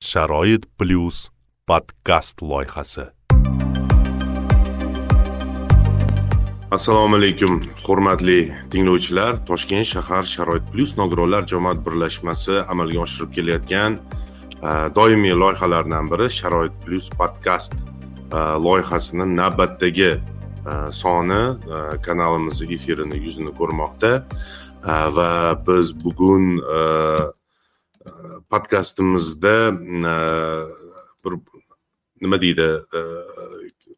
sharoit plyus podkast loyihasi. Assalomu alaykum hurmatli tinglovchilar. Toshkent shahar sharoit plyus nogironlar jamoat birlashmasi amalga oshirib kelayotgan e, doimiy loyihalaridan biri sharoit plyus podkast e, loyihasini navbatdagi e, soni kanalimiz efirini yuzini ko'rmoqda. Va biz bugun podkastimizda e, bir nima deydi e,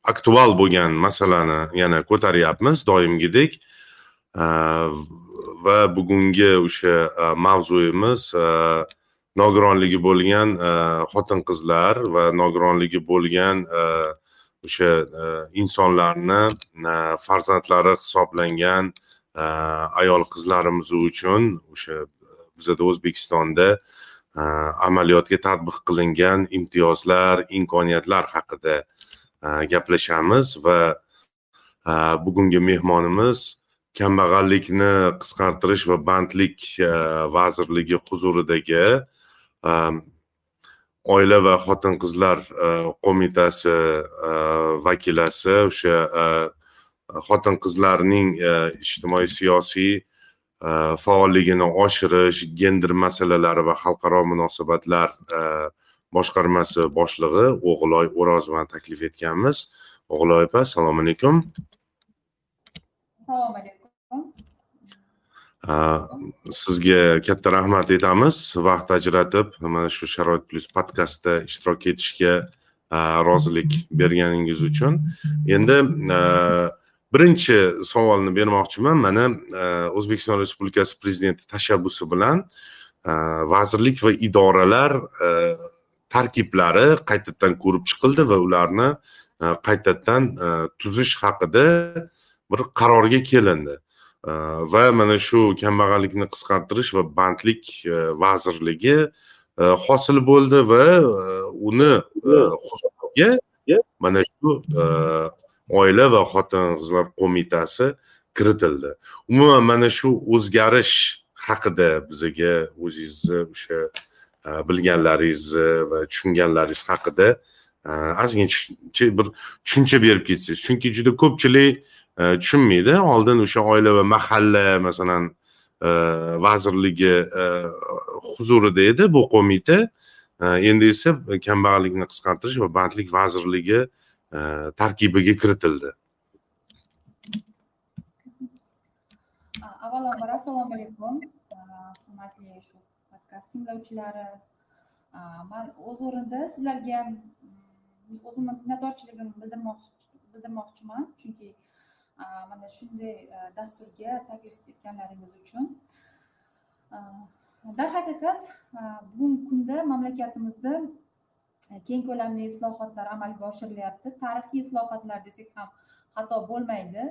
aktual bo'lgan masalani yana ko'taryapmiz doimgidek. E, va bugungi o'sha mavzuyimiz nogironligi bo'lgan xotin qizlar va nogironligi bo'lgan o'sha insonlarni farzandlari hisoblangan ayol qizlarimiz uchun o'sha bizada o'zbekistonda e, amaliyotga tatbiq qilingan imtiyozlar imkoniyatlar haqida e, gaplashamiz va e, bugungi mehmonimiz kambag'allikni qisqartirish va bandlik vazirligi huzuridagi oila va xotin qizlar qo'mitasi vakilasi o'sha xotin qizlarning ijtimoiy siyosiy faolligini oshirish gender masalalari va xalqaro munosabatlar boshqarmasi boshlig'i o'g'iloy o'rozovani taklif etganmiz. O'g'iloy opa assalomu alaykum. Assalomu alaykum. Sizga katta rahmat aytamiz. Vaqt ajratib mana shu sharoit plyus podkastda ishtirok etishga rozilik berganingiz uchun. Endi birinchi savolni bermoqchiman. Mana e, o'zbekiston respublikasi prezidenti tashabbusi bilan e, vazirlik va idoralar e, tarkiblari qaytadan ko'rib chiqildi va ularni qaytadan tuzish haqida bir qarorga kelindi. Va mana shu kambag'allikni qisqartirish va bandlik vazirligi hosil bo'ldi va uni huzuriga mana shu oila va xotin qizlar qo'mitasi kiritildi. Umuman mana shu o'zgarish haqida bizaga o'zingizni o'sha e, bilganlaringizni va tushunganlaringiz haqida e, ozgina bir tushuncha berib ketsangiz. Chunki juda ko'pchilik e, tushunmaydi. Oldin o'sha oila va mahalla masalan e, vazirligi huzurida edi bu qo'mita. Endi esa kambag'allikni qisqartirish va bandlik vazirligi Э, tarkibiga kiritildi. Avvalambor assalomu alaykum. Hurmatli shu podkast tinglovchilari man o'z o'rnimda sizlarga mm, o'zimni minnatdorchiligimni bildirmoqchiman. Chunki mana shunday dasturga taklif etganlaringiz uchun. Darhaqiqat bugungi kunda mamlakatimizda Э, keng ko'lamli islohotlar amalga oshirilyapti. Tarixiy islohotlar desak ham xato bo'lmaydi.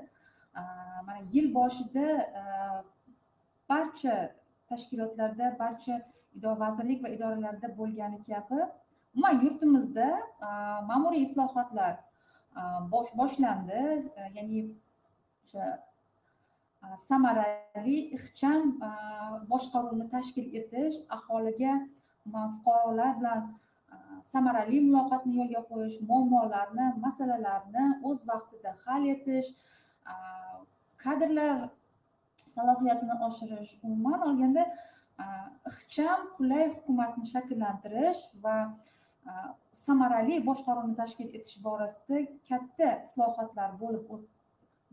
Э, mana yil boshida э, barcha tashkilotlarda barcha vazirlik va idoralarda bo'lgani kabi umuman yurtimizda ma'muriy islohotlar boshlandi. Ya'ni o'sha samarali ixcham boshqaruvni tashkil etish aholiga fuqarolar bilan samarali muloqotni yo'lga qo'yish muammolarni masalalarni o'z vaqtida hal etish kadrlar salohiyatini oshirish umuman olganda ixcham qulay hukumatni shakllantirish va samarali boshqaruvni tashkil etish borasida katta islohotlar bo'lib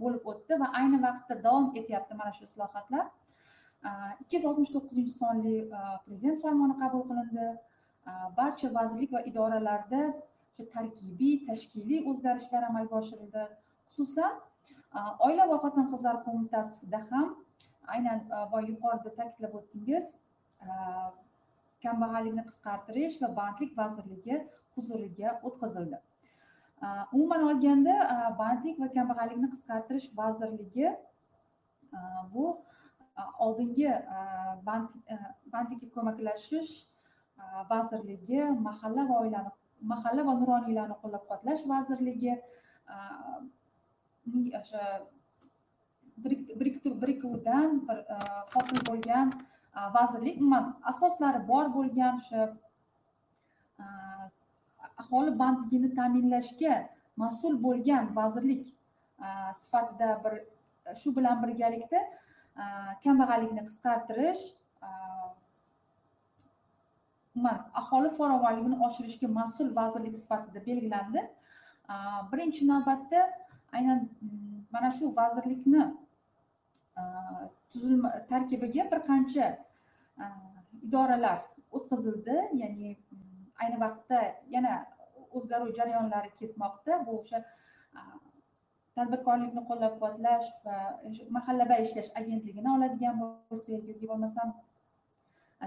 bo'lib o'tdi va ayni vaqtda davom etyapti mana shu islohotlar. Ikki yuz oltmish to'qqizinchi sonli prezident farmoni qabul qilindi. Э, barcha vazirlik va idoralarda o'sha tarkibiy tashkiliy o'zgarishlar amalga oshirildi. Xususan e, oila va xotin qizlar qo'mitasida ham aynan e, boya yuqorida ta'kidlab o'tdingiz e, kambag'allikni qisqartirish va bandlik vazirligi huzuriga o'tkazildi. Umuman olganda bandlik va kambag'allikni qisqartirish vazirligi bu oldingi bandlikka ko'maklashish Э, vazirligi mahalla va oilani mahalla va nuroniylarni qo'llab quvvatlash vazirligi э, o'sha birikuvdan bir э, hosil bo'lgan vazirlik umuman asoslari bor bo'lgan o'sha aholi bandligini ta'minlashga mas'ul bo'lgan vazirlik sifatida bir shu bilan birgalikda kambag'allikni qisqartirish umuman aholi farovonligini oshirishga mas'ul vazirlik sifatida belgilandi. Birinchi navbatda aynan mm, mana shu vazirlikni tuzilma tarkibiga bir qancha idoralar o'tkazildi. Ya'ni mm, ayni vaqtda yana o'zgaruv jarayonlari ketmoqda. Bu o'sha tadbirkorlikni qo'llab quvvatlash va e, mahallabay ishlash agentligini oladigan bo'lsak yoki bo'lmasam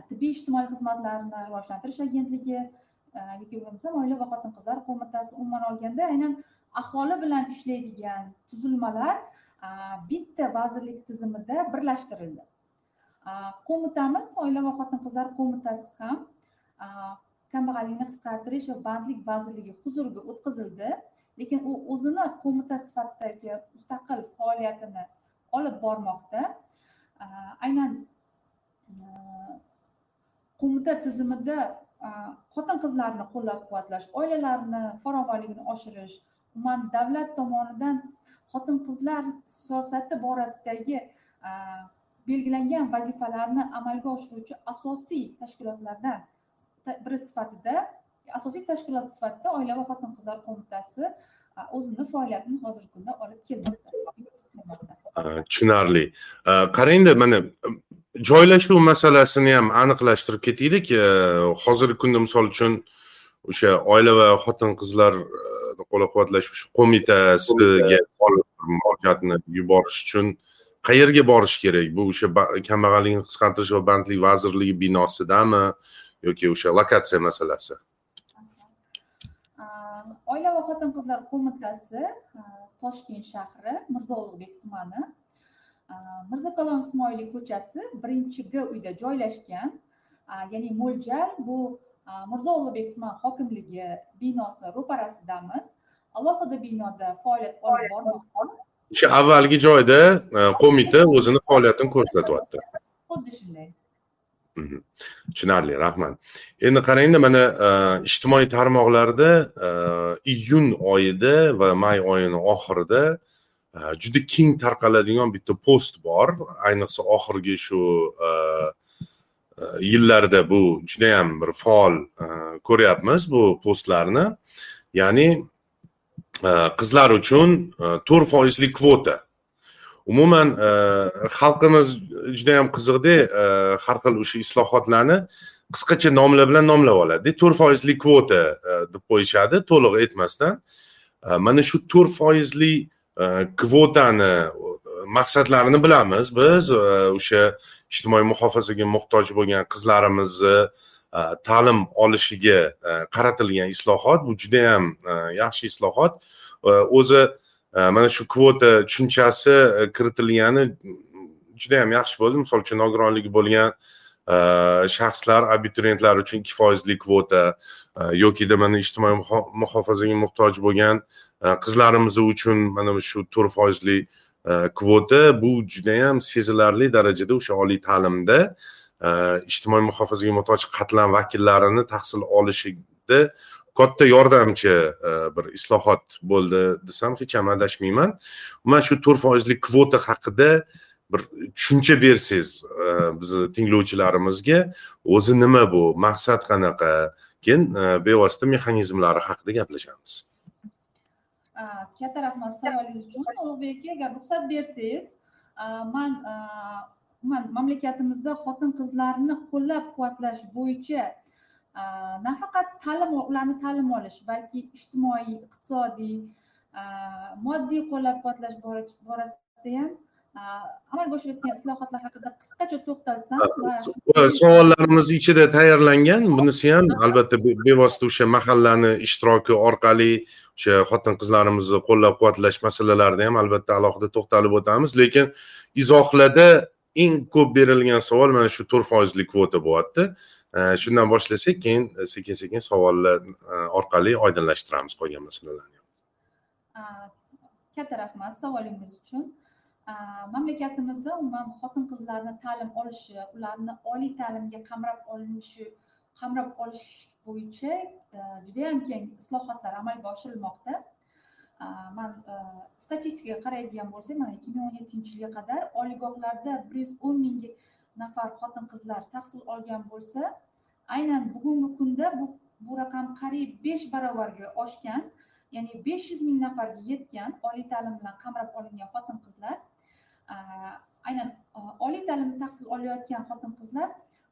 tibbiy ijtimoiy xizmatlarni rivojlantirish agentligi э, yoki bo'lmasam oila va xotin qizlar qo'mitasi umuman olganda aynan aholi bilan ishlaydigan tuzilmalar e, bitta vazirlik tizimida birlashtirildi. E, qo'mitamiz oila va xotin qizlar qo'mitasi ham e, kambag'allikni qisqartirish va bandlik vazirligi huzuriga o'tkazildi. Lekin u o'zini qo'mita sifatidagi mustaqil faoliyatini olib bormoqda. Aynan qo'mita tizimida xotin qizlarni qo'llab quvvatlash oilalarni farovonligini oshirish umuman davlat tomonidan xotin qizlar siyosati borasidagi belgilangan vazifalarni amalga oshiruvchi asosiy tashkilotlardan biri sifatida asosiy tashkilot sifatida oila va xotin qizlar qo'mitasi o'zini faoliyatini hozirgi kunda olib kelmoqda. Tushunarli. Qarangda mana joylashuv masalasini ham aniqlashtirib ketaylik. E, hozirgi kunda misol uchun o'sha oila va xotin qizlar e, qo'llab quvvatlash qo'mitasiga murojaatni yuborish uchun qayerga borish kerak? Bu o'sha kambag'allikni qisqartirish va bandlik vazirligi binosidami yoki o'sha lokatsiya masalasi? Oila va xotin qizlar qo'mitasi e, toshkent shahri mirzo ulug'bek tumani mirzakalon ismoilov ko'chasi birinchi g uyda joylashgan. Ya'ni mo'ljal bu mirzo ulug'bek tuman hokimligi binosi ro'parasidamiz alohida binoda faoliyat olib bormoqda. O'sha avvalgi joyda qo'mita o'zini faoliyatini ko'rsatyapti. Xuddi shunday. Tushunarli rahmat. Endi qarangda mana ijtimoiy tarmoqlarda iyun oyida va may oyini oxirida Э, juda keng tarqaladigan bitta post bor. Ayniqsa oxirgi shu e, e, yillarda bu judayam bir faol e, ko'ryapmiz bu postlarni. Ya'ni qizlar uchun to'rt foizlik kvota. Umuman xalqimiz judayam qiziqda har xil o'sha islohotlarni qisqacha nomlar bilan nomlab oladida to'rt foizlik kvota deb qo'yishadi to'liq aytmasdan. Mana shu to'rt foizlik Э, kvotani maqsadlarini bilamiz. Biz э, o'sha ijtimoiy muhofazaga muhtoj bo'lgan qizlarimizni э, ta'lim olishiga qaratilgan islohot. Bu judayam yaxshi islohot. O'zi e, mana shu kvota tushunchasi e, kiritilgani judayam yaxshi bo'ldi. Misol uchun nogironligi bo'lgan e, shaxslar abituriyentlar uchun ikki foizli kvota yokida mana ijtimoiy muhofazaga muhtoj bo'lgan qizlarimiz uchun mana shu to'rt foizli e, kvota bu judayam sezilarli darajada o'sha oliy ta'limda e, ijtimoiy muhofazaga muhtoj qatlam vakillarini tahsil olishida katta yordamchi e, bir islohot bo'ldi desam hech ham adashmayman. Umuman shu to'rt foizli kvota haqida bir tushuncha bersangiz bizni tinglovchilarimizga o'zi nima bu maqsad qanaqa keyin bevosita mexanizmlari haqida gaplashamiz. Katta rahmat savolingiz uchun ulug'bek aka agar ruxsat bersangiz man umuman mamlakatimizda xotin qizlarni qo'llab quvvatlash bo'yicha nafaqat ta'lim ularni ta'lim olish balki ijtimoiy iqtisodiy moddiy qo'llab quvvatlash borasida ham amalga oshirilayotgan islohotlar haqida qisqacha to'xtalsam savollarimiz ichida tayyorlangan. Bunisi ham albatta bevosita o'sha mahallani ishtiroki orqali o'sha xotin qizlarimizni qo'llab quvvatlash masalalarida ham albatta alohida to'xtalib o'tamiz. Lekin izohlarda eng ko'p berilgan savol mana shu to'rt foizli kvota bo'lyapti. Shundan boshlasak keyin sekin sekin savollar orqali oydinlashtiramiz qolgan masalalarni. Katta rahmat savolingiz uchun mamlakatimizda umuman xotin qizlarni ta'lim olishi ularni oliy ta'limga qamrab olinishi qamrab olish bo'yicha e, judayam keng islohotlar amalga oshirilmoqda. Man e, statistikaga qaraydigan bo'lsak mana ikki ming o'n yettinchi yilga qadar oliygohlarda bir yuz o'n ming nafar xotin qizlar tahsil olgan bo'lsa aynan bugungi kunda bu bu raqam qariyb besh barobarga oshgan ya'ni besh yuz ming nafarga yetgan oliy ta'lim bilan qamrab olingan xotin qizlar Э, aynan э, oliy ta'limda tahsil olayotgan xotin qizlar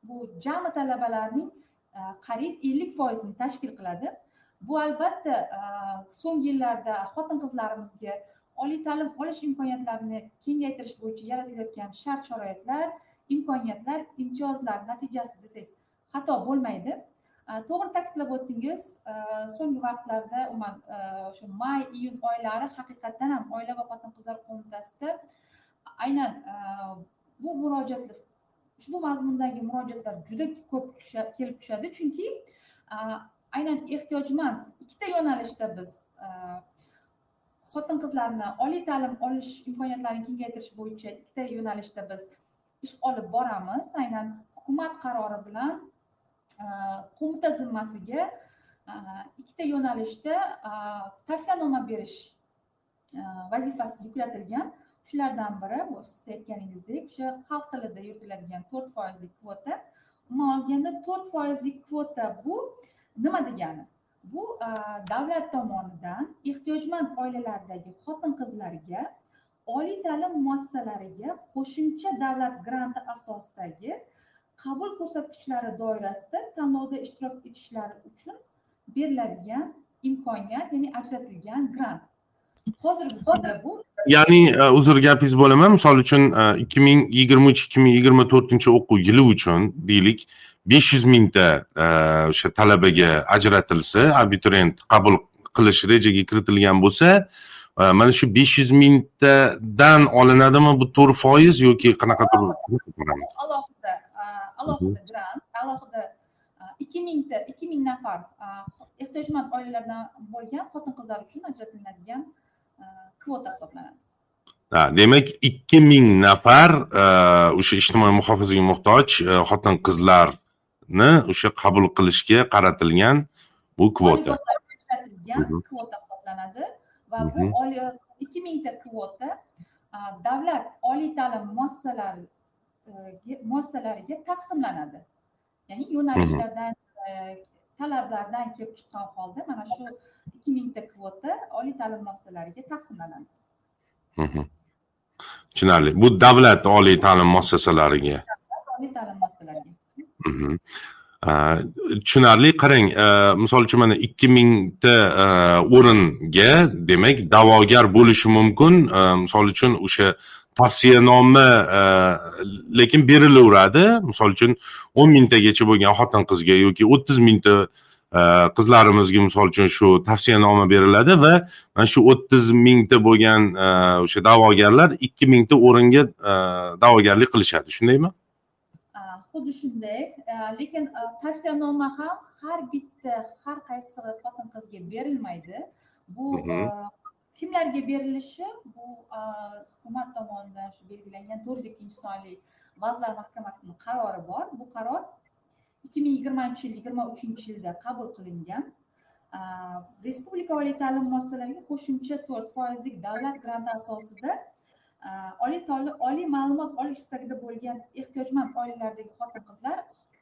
bu jami talabalarning э, qariyb ellik foizini tashkil qiladi. Bu albatta so'nggi yillarda xotin qizlarimizga oliy ta'lim olish imkoniyatlarini kengaytirish bo'yicha yaratilayotgan shart sharoitlar imkoniyatlar imtiyozlar natijasi desak xato bo'lmaydi. To'g'ri ta'kidlab o'tdingiz so'nggi vaqtlarda umuman o'sha may iyun oylari haqiqatdan ham oila va xotin qizlar qo'mitasida aynan e, bu murojaatlar ushbu mazmundagi murojaatlar juda ko'p kelib tushadi. Chunki e, aynan ehtiyojmand ikkita yo'nalishda biz e, xotin qizlarni oliy ta'lim olish imkoniyatlarini kengaytirish bo'yicha ikkita yo'nalishda biz ish olib boramiz. Aynan hukumat qarori bilan qo'mita zimmasiga ikkita yo'nalishda tavsiyanoma berish vazifasi yuklatilgan. Shulardan biri bu siz aytganingizdek o'sha xalq tilida yuritiladigan to'rt foizlik kvota. Umuman olganda to'rt foizlik kvota bu nima degani? Bu davlat tomonidan ehtiyojmand oilalardagi xotin qizlarga oliy ta'lim muassasalariga qo'shimcha davlat granti asosidagi qabul ko'rsatkichlari doirasida tanlovda ishtirok etishlari uchun beriladigan imkoniyat ya'ni ajratilgan grant. Hozirgi kunda bu ya'ni e, uzr gapingiz bo'laman. Misol uchun e, ikki ming yigirma uch ikki ming yigirma to'rtinchi o'quv yili uchun deylik besh yuz mingta e, o'sha talabaga ajratilsa abituriyent qabul qilish rejaga kiritilgan bo'lsa e, mana shu besh yuz mingtadan olinadimi bu to'rt foiz yoki qanaqadir alohida. Alohida grant alohida ikki mingta ikki ming nafar ehtiyojmand oilalardan bo'lgan xotin qizlar uchun ajratiladigan kvota hisoblanadi ha demak ikki ming nafar o'sha ijtimoiy muhofazaga muhtoj xotin qizlarni o'sha qabul qilishga qaratilgan bu kvota kvota hisoblanadi va bu ikki mingta kvota davlat oliy ta'lim muassasalari muassasalariga taqsimlanadi ya'ni yo'nalishlardan talablardan kelib chiqqan holda mana shu ikki mingta kvota oliy ta'lim muassasalariga taqsimlanadi. Tushunarli bu davlat oliy ta'lim muassasalariga. Oliy ta'lim muassasalariga. Tushunarli qarang misol uchun mana ikki mingta o'ringa demak da'vogar bo'lishi mumkin. Misol uchun o'sha tavsiyanoma lekin berilaveradi. Misol uchun o'n mingtagacha bo'lgan xotin qizga yoki o'ttiz mingta qizlarimizga misol uchun shu tavsiyanoma beriladi va mana shu o'ttiz mingta bo'lgan o'sha da'vogarlar ikki mingta o'ringa da'vogarlik qilishadi. Shundaymi? Xuddi shunday. Lekin tavsiyanoma ham har bitta har qaysi xotin qizga berilmaydi. Bu kimlarga berilishi bu hukumat tomonidan shu belgilangan to'rt yuz ikkinchi sonli vazirlar mahkamasining qarori bor. Bu qaror ikki ming yigirmanchi yil yigirma uchinchi yilda qabul qilingan. Respublika oliy ta'lim muassasalariga qo'shimcha to'rt foizlik davlat granti asosida oliy ta'lim oliy ma'lumot olish istagida bo'lgan ehtiyojmand oilalardagi xotin qizlar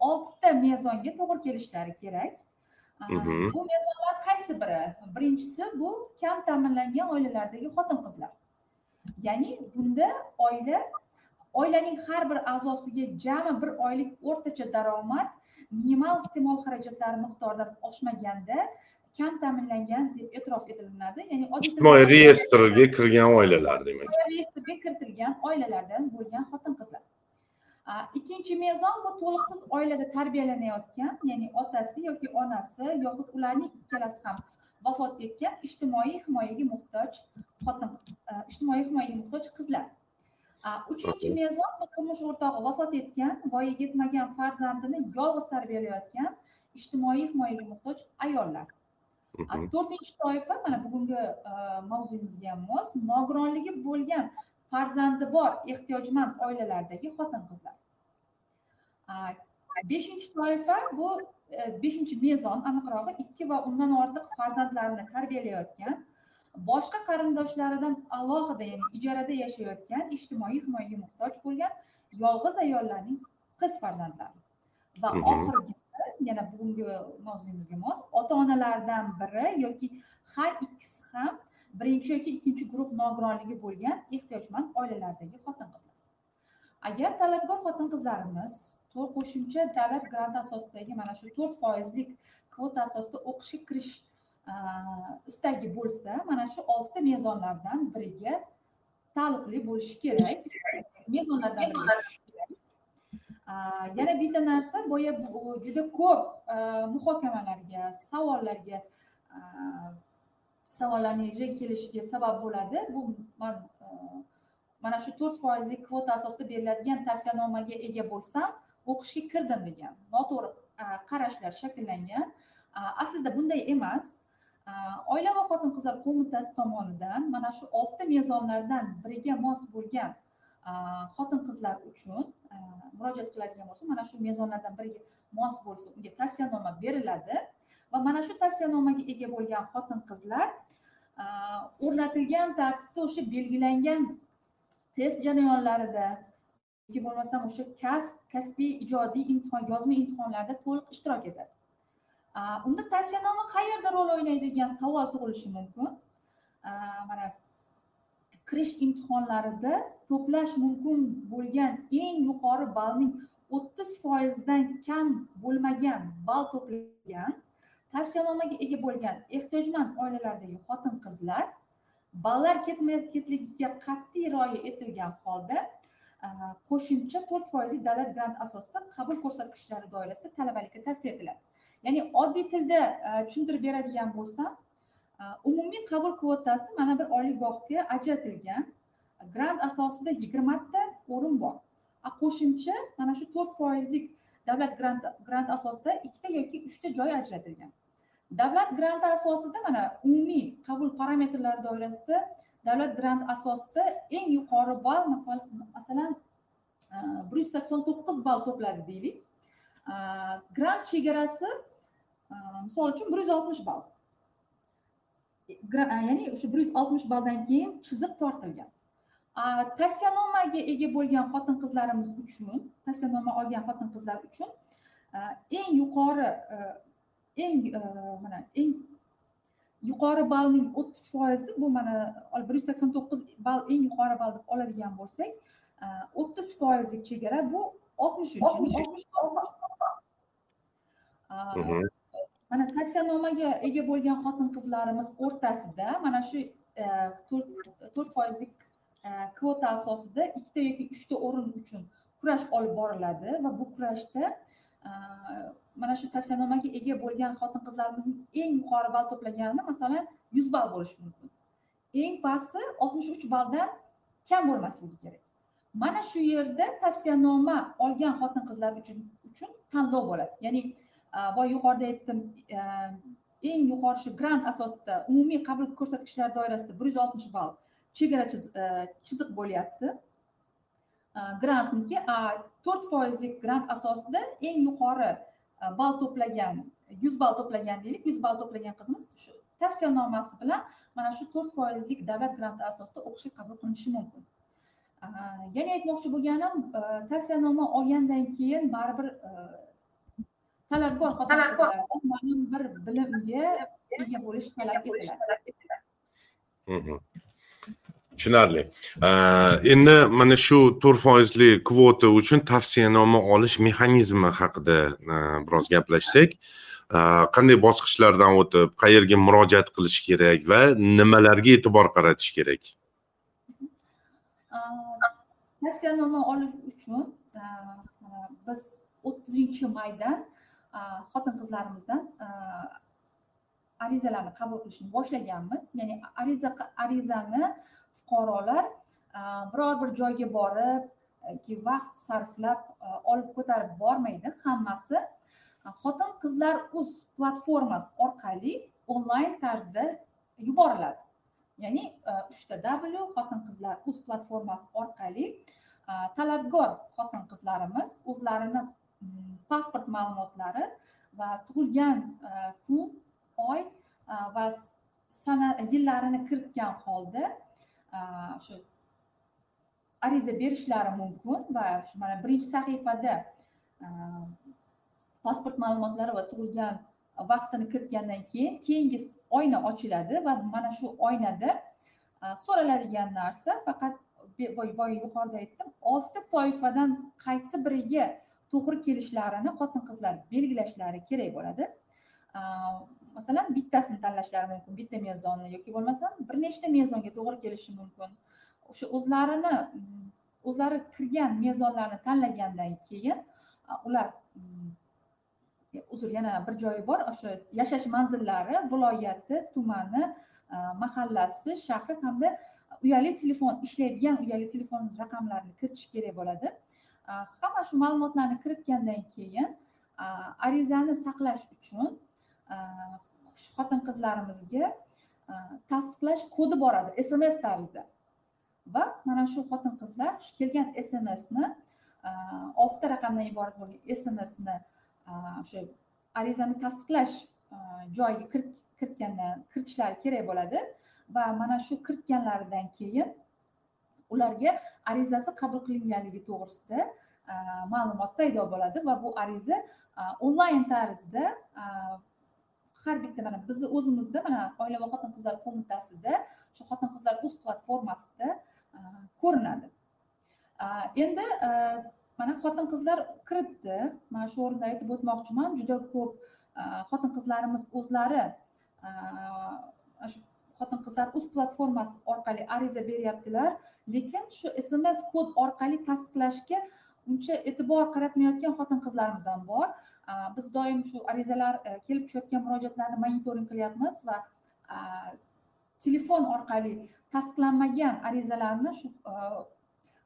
oltita mezonga to'g'ri kelishlari kerak. Bu mezonlar qaysi biri? Birinchisi bu kam ta'minlangan oilalardagi xotin qizlar ya'ni bunda oila oilaning har bir a'zosiga jami bir oylik o'rtacha daromad minimal iste'mol xarajatlari miqdoridan oshmaganda kam ta'minlangan deb e'tirof etilinadi ya'ni ijtimoiy reyestrga kirgan oilalar demak. Reyestrga kiritilgan oilalardan bo'lgan xotin qizlar ikkinchi mezon bu to'liqsiz oilada tarbiyalanayotgan ya'ni otasi yoki onasi yoxud ularning ikkalasi ham vafot etgan ijtimoiy himoyaga muhtoj xotin ijtimoiy himoyaga muhtoj qizlar. Uchinchi mezon bu turmush o'rtog'i vafot etgan voyaga yetmagan farzandini yolg'iz tarbiyalayotgan ijtimoiy himoyaga muhtoj ayollar. To'rtinchi toifa mana bugungi mavzuyimizga mos nogironligi bo'lgan farzandi bor ehtiyojmand oilalardagi xotin qizlar beshinchi toifa bu e, beshinchi mezon aniqrog'i ikki va undan ortiq farzandlarini tarbiyalayotgan boshqa qarindoshlaridan alohida ya'ni ijarada yashayotgan ijtimoiy himoyaga muhtoj bo'lgan yolg'iz ayollarning qiz farzandlari. Va oxirgisi yana bugungi mavzuyimizga mos ota onalardan biri yoki har ikkisi ham birinchi yoki ikkinchi guruh nogironligi bo'lgan ehtiyojmand oilalardagi xotin qizlar agar talabgor xotin qizlarimiz qo'shimcha davlat granti asosidagi mana shu to'rt foizlik kvota asosida o'qishga kirish istagi bo'lsa mana shu oltita mezonlardan biriga taalluqli bo'lishi kerak. Mezonlardan yana bitta narsa boya juda ko'p muhokamalarga savollarga savollarni yuzaga kelishiga sabab bo'ladi. Bu man e, mana shu to'rt foizlik kvota asosida beriladigan tavsiyanomaga ega bo'lsam o'qishga kirdim degan. Noto'g'ri e, qarashlar shakllangan. E, aslida bunday emas. Oila va xotin qizlar qo'mitasi tomonidan mana shu oltita mezonlardan biriga mos bo'lgan xotin qizlar uchun murojaat qiladigan bo'lsa mana shu mezonlardan biriga mos bo'lsa unga tavsiyanoma beriladi. Va mana shu tavsiyanomaga ega bo'lgan xotin qizlar o'rnatilgan tartibda o'sha belgilangan test jarayonlarida yoki bo'lmasam o'sha kasb kasbiy ijodiy imtihon yozma imtihonlarda to'liq ishtirok etadi. Unda tavsiyanoma qayerda rol o'ynaydi degan savol tug'ilishi mumkin. Mana kirish imtihonlarida to'plash mumkin bo'lgan eng yuqori ballning o'ttiz foizdan kam bo'lmagan ball to'plagan tavsiyanomaga ega bo'lgan ehtiyojmand oilalardagi xotin qizlar ballar ketma-ketligiga qat'iy rioya etilgan holda qo'shimcha to'rt foizlik davlat grant asosida qabul ko'rsatkichlari doirasida talabalikka tavsiya etiladi. Ya'ni oddiy tilda tushuntirib beradigan bo'lsam umumiy qabul kvotasi mana bir oliygohga ajratilgan grant asosida yigirmata o'rin bor. Qo'shimcha mana shu to'rt foizlik davlat grant grant asosida ikkita yoki uchta joy ajratilgan. Davlat granti asosida mana umumiy qabul parametrlari doirasida davlat grant asosida eng yuqori ball masalan e, bir yuz sakson to'qqiz ball to'pladi deylik. E, grant chegarasi e, misol uchun bir yuz oltmish ball. Ya'ni o'sha bir yuz oltmish balldan keyin chiziq tortilgan. Tavsiyanomaga ega bo'lgan xotin qizlarimiz uchun tavsiyanoma olgan xotin qizlar uchun eng yuqori eng mana eng yuqori ballning o'ttiz foizi bu mana bir yuz sakson to'qqiz ball eng yuqori ball deb oladigan bo'lsak o'ttiz foizlik chegara bu oltmish uch mana tavsiyanomaga ega bo'lgan xotin qizlarimiz o'rtasida mana shu to'rt foizlik kvota asosida ikkita yoki uchta o'rin uchun kurash olib boriladi va bu kurashda mana shu tavsiyanomaga ega bo'lgan xotin qizlarimizning eng yuqori ball to'plagani masalan yuz ball bo'lishi mumkin. Eng pasti oltmish uch balldan kam bo'lmasligi kerak. Mana shu yerda tavsiyanoma olgan xotin qizlar uchun uchun tanlov bo'ladi. Ya'ni boya yuqorida aytdim e, eng yuqori shu grant asosida umumiy qabul ko'rsatkichlari doirasida bir yuz oltmish ball chegara e, chiziq bo'lyapti. Grantniki to'rt foizlik grant asosida eng yuqori Э, ball to'plagan yuz ball to'plagan deylik yuz ball to'plagan qizimiz shu tavsiyanomasi bilan mana shu to'rt foizlik davlat granti asosida o'qishga qabul qilinishi mumkin. Э, yana aytmoqchi bo'lganim э, tavsiyanoma olgandan keyin baribir talabgor xotin qizlardan ma'lum bir bilimga ega bo'lish talab etiladi. Tushunarli. Endi mana shu to'rt foizli kvota uchun tavsiyanoma olish mexanizmi haqida e, biroz gaplashsak e, qanday bosqichlardan o'tib qayerga murojaat qilish kerak va nimalarga e'tibor qaratish kerak? Tavsiyanoma olish uchun e, biz o'ttizinchi maydan xotin qizlarimizdan arizalarni qabul qilishni boshlaganmiz. Ya'ni ariza arizani fuqarolar e, biror bir joyga borib vaqt sarflab e, olib ko'tarib bormaydi hammasi. E, xotin qizlar uz platformasi orqali onlayn tarzda yuboriladi. Ya'ni uchta w xotin qizlar uz platformasi orqali talabgor xotin qizlarimiz o'zlarini mm, pasport ma'lumotlari va tug'ilgan kun oy va sana yillarini kiritgan holda o'sha ariza berishlari mumkin va shu mana birinchi sahifada pasport ma'lumotlari va tug'ilgan vaqtini kiritgandan keyin keyingi oyna ochiladi va mana shu oynada so'raladigan narsa faqat boya yuqorida aytdim oltita toifadan qaysi biriga to'g'ri kelishlarini xotin qizlar belgilashlari kerak bo'ladi masalan bittasini tanlashlari mumkin bitta mezonni yoki bo'lmasam bir nechta mezonga to'g'ri kelishi mumkin. O'sha o'zlarini o'zlari kirgan mezonlarni tanlagandan keyin ular mm, uzr yana bir joyi bor o'sha yashash manzillari viloyati tumani mahallasi shahri hamda uyali telefon ishlaydigan uyali telefon raqamlarini kiritish kerak bo'ladi. Hamma shu ma'lumotlarni kiritgandan keyin arizani saqlash uchun xotin qizlarimizga e, tasdiqlash kodi boradi sms tarzida va mana shu xotin qizlar kelgan smsni e, oltita raqamdan iborat bo'lgan smsni e, o'sha arizani tasdiqlash joyiga kiritgandan kiritishlari kerak bo'ladi. Va mana shu kiritganlaridan keyin ularga arizasi qabul qilinganligi to'g'risida ma'lumot paydo bo'ladi. Va bu ariza onlayn tarzda har bitta mana bizni o'zimizda mana oila va xotin qizlar qo'mitasida shu xotin qizlar uz platformasida ko'rinadi. Endi mana xotin qizlar kiritdi. Mana shu o'rinda aytib o'tmoqchiman juda ko'p xotin qizlarimiz o'zlari shu xotin qizlar uz platformasi orqali ariza beryaptilar. Lekin shu sms kod orqali tasdiqlashga uncha e'tibor qaratmayotgan xotin qizlarimiz ham bor. Biz doim shu arizalar e, kelib tushayotgan murojaatlarni monitoring qilyapmiz va telefon orqali tasdiqlanmagan arizalarni shu e,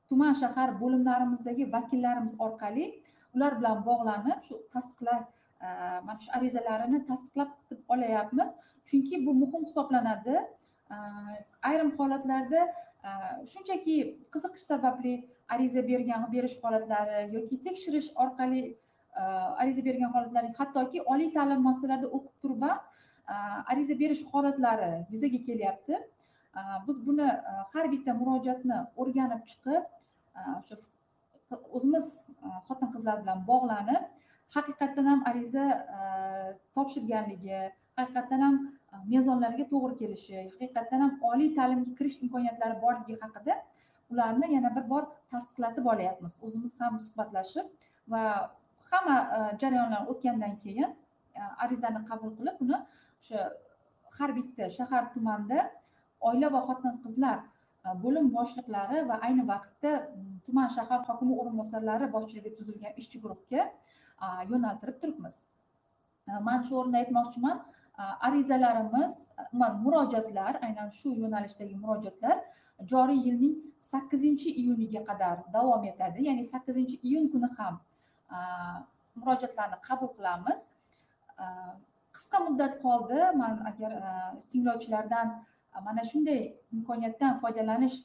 tuman shahar bo'limlarimizdagi vakillarimiz orqali ular bilan bog'lanib shu tasdiqlash e, mana shu arizalarini tasdiqlab olyapmiz. Chunki bu muhim hisoblanadi. Ayrim holatlarda shunchaki qiziqish sababli ariza bergan berish holatlari yoki tekshirish orqali e, ariza bergan holatlari hattoki oliy ta'lim muassasalarida o'qib turib ham e, ariza berish holatlari yuzaga kelyapti. E, biz buni har bitta murojaatni o'rganib chiqib o'sha o'zimiz xotin qizlar bilan bog'lanib haqiqatdan ham ariza topshirganligi haqiqatdan ham mezonlarga to'g'ri kelishi haqiqatdan ham oliy ta'limga kirish imkoniyatlari borligi haqida ularni yana bir bor tasdiqlatib olyapmiz. O'zimiz ham suhbatlashib va hamma e, jarayonlar o'tgandan keyin e, arizani qabul qilib uni o'sha har bitta shahar tumanda oila va xotin qizlar e, bo'lim boshliqlari va ayni vaqtda tuman shahar hokimi o'rinbosarlari boshchiligida tuzilgan ishchi guruhga yo'naltirib turibmiz. Man shu o'rinda aytmoqchiman arizalarimiz umuman murojaatlar aynan shu yo'nalishdagi murojaatlar joriy yilning sakkizinchi iyuniga qadar davom etadi. Ya'ni sakkizinchi iyun kuni ham murojaatlarni qabul qilamiz. Qisqa muddat qoldi. Man agar tinglovchilardan mana shunday imkoniyatdan foydalanish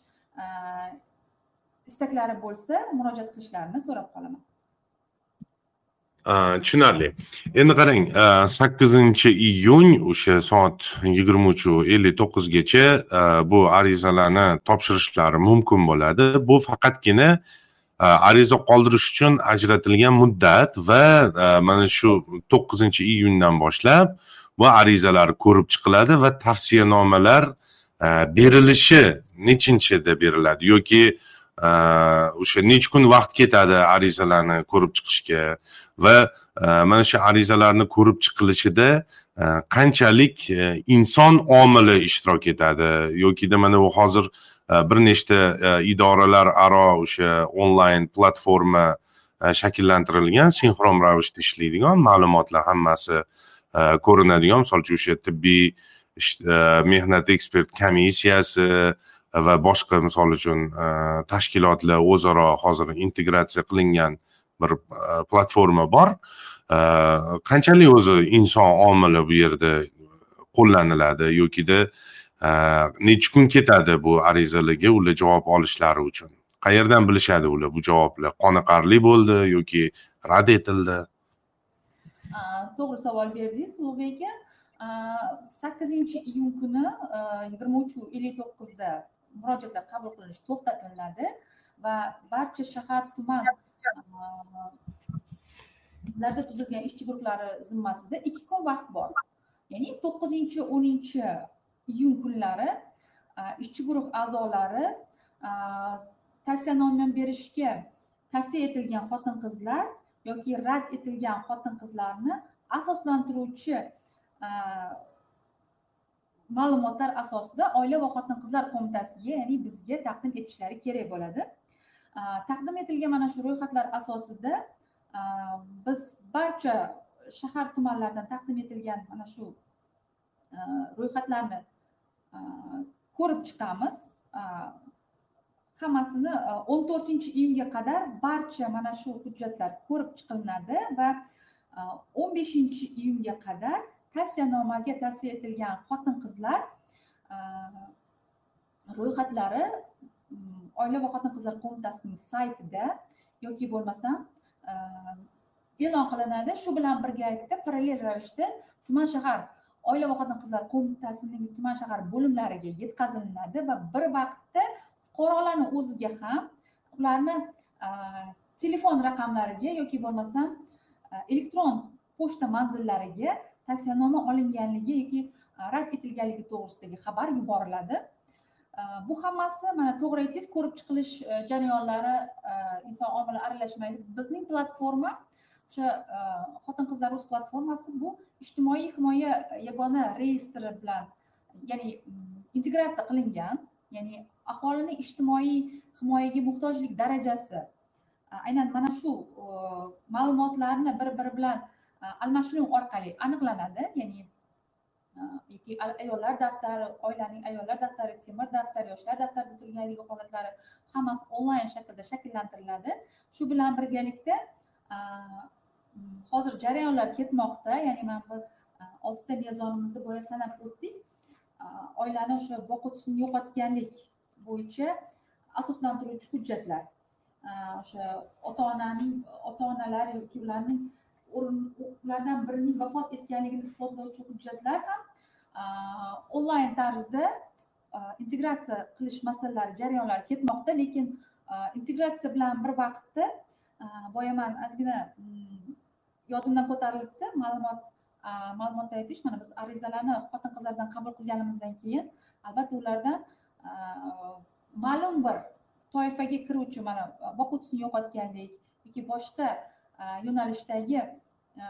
istaklari bo'lsa murojaat qilishlarini so'rab qolaman. Э, tushunarli endi qarang э, sakkizinchi iyun o'sha soat yigirma uchu ellik to'qqizgacha э, bu arizalarni topshirishlari mumkin bo'ladi. Bu faqatgina ariza qoldirish uchun ajratilgan muddat va mana shu to'qqizinchi iyundan boshlab bu arizalar ko'rib chiqiladi va tavsiyanomalar berilishi nechinchida beriladi yoki Э, o'sha necha kun vaqt ketadi arizalarni ko'rib chiqishga va e, mana shu arizalarni ko'rib chiqilishida e, qanchalik e, inson omili ishtirok etadi yokida mana bu hozir bir nechta idoralar aro o'sha onlayn platforma shakllantirilgan sinxron ravishda ishlaydigan ma'lumotlar hammasi ko'rinadigan. Misol uchun o'sha tibbiy mehnat ekspert komissiyasi va boshqa misol uchun e, tashkilotlar o'zaro hozir integratsiya qilingan bir e, platforma bor. E, qanchalik o'zi inson omili bu yerda qo'llaniladi yokida necha kun ketadi bu arizalarga ular javob olishlari uchun? Qayerdan bilishadi ular bu javoblar? Qoniqarli bo'ldi yoki rad etildi? To'g'ri savol berdingiz ulug'bek aka. Э, sakkizinchi iyun kuni э, yigirma uch ellik to'qqizda murojaatlar qabul qilinish to'xtatiladi va barcha shahar tuman e, larda tuzilgan ishchi guruhlari zimmasida ikki kun vaqt bor. Ya'ni to'qqizinchi o'ninchi iyun kunlari e, ishchi guruh a'zolari e, tavsiyanoma berishga tavsiya etilgan xotin qizlar yoki rad etilgan xotin qizlarni asoslantiruvchi ma'lumotlar asosida oila va xotin qizlar qo'mitasiga ya'ni bizga taqdim etishlari kerak bo'ladi. Taqdim etilgan mana shu ro'yxatlar asosida biz barcha shahar tumanlardan taqdim etilgan mana shu ro'yxatlarni ko'rib chiqamiz. Hammasini e, o'n to'rtinchi iyunga qadar barcha mana shu hujjatlar ko'rib chiqilinadi va e, o'n beshinchi iyunga qadar tavsiyanomaga tavsiya etilgan xotin qizlar ro'yxatlari mm, oila va xotin qizlar qo'mitasining saytida yoki bo'lmasam e'lon qilinadi. Shu bilan birgalikda parallel ravishda tuman shahar oila va xotin qizlar qo'mitasining tuman shahar bo'limlariga yetkazilinadi va bir vaqtda fuqarolarni o'ziga ham ularni telefon raqamlariga yoki bo'lmasam elektron pochta manzillariga tavsiyanoma olinganligi yoki e, rad etilganligi to'g'risidagi xabar yuboriladi. E, bu hammasi mana to'g'ri aytdingiz ko'rib chiqilish e, jarayonlari inson omili aralashmaydi. Bizning platforma o'sha xotin qizlar rus platformasi bu ijtimoiy himoya yagona reyestri bilan ya'ni mm, integratsiya qilingan. Ya'ni aholini ijtimoiy himoyaga muhtojlik darajasi aynan mana shu ma'lumotlarni bir biri bilan Э, almashinuv orqali aniqlanadi ya'ni e, yoki ayollar daftari oilaning ayollar daftari temir daftar yoshlar daftarida turganligi holatlari hammasi onlayn shaklda shakllantiriladi. Shu bilan birgalikda e, hozir jarayonlar ketmoqda ya'ni mana bu e, oltita mezonimizni boya sanab o'tdik. Oilani o'sha boquvchisini yo'qotganlik bo'yicha asoslantiruvchi hujjatlar. O'sha ota onaning ota onalar yoki ularning ulardan birining vafot etganligini isbotlovchi hujjatlar ham onlayn tarzda integratsiya qilish masalalari jarayonlari ketmoqda. Lekin integratsiya bilan bir vaqtda boya man ozgina mm, yodimdan ko'tarilibdi. Ma'lumot ma'lumotda aytish mana biz arizalarni xotin qizlardan qabul qilganimizdan keyin albatta ulardan ma'lum bir toifaga kiruvchi mana boquvchisini yo'qotganlik yoki boshqa Э, yo'nalishdagi э,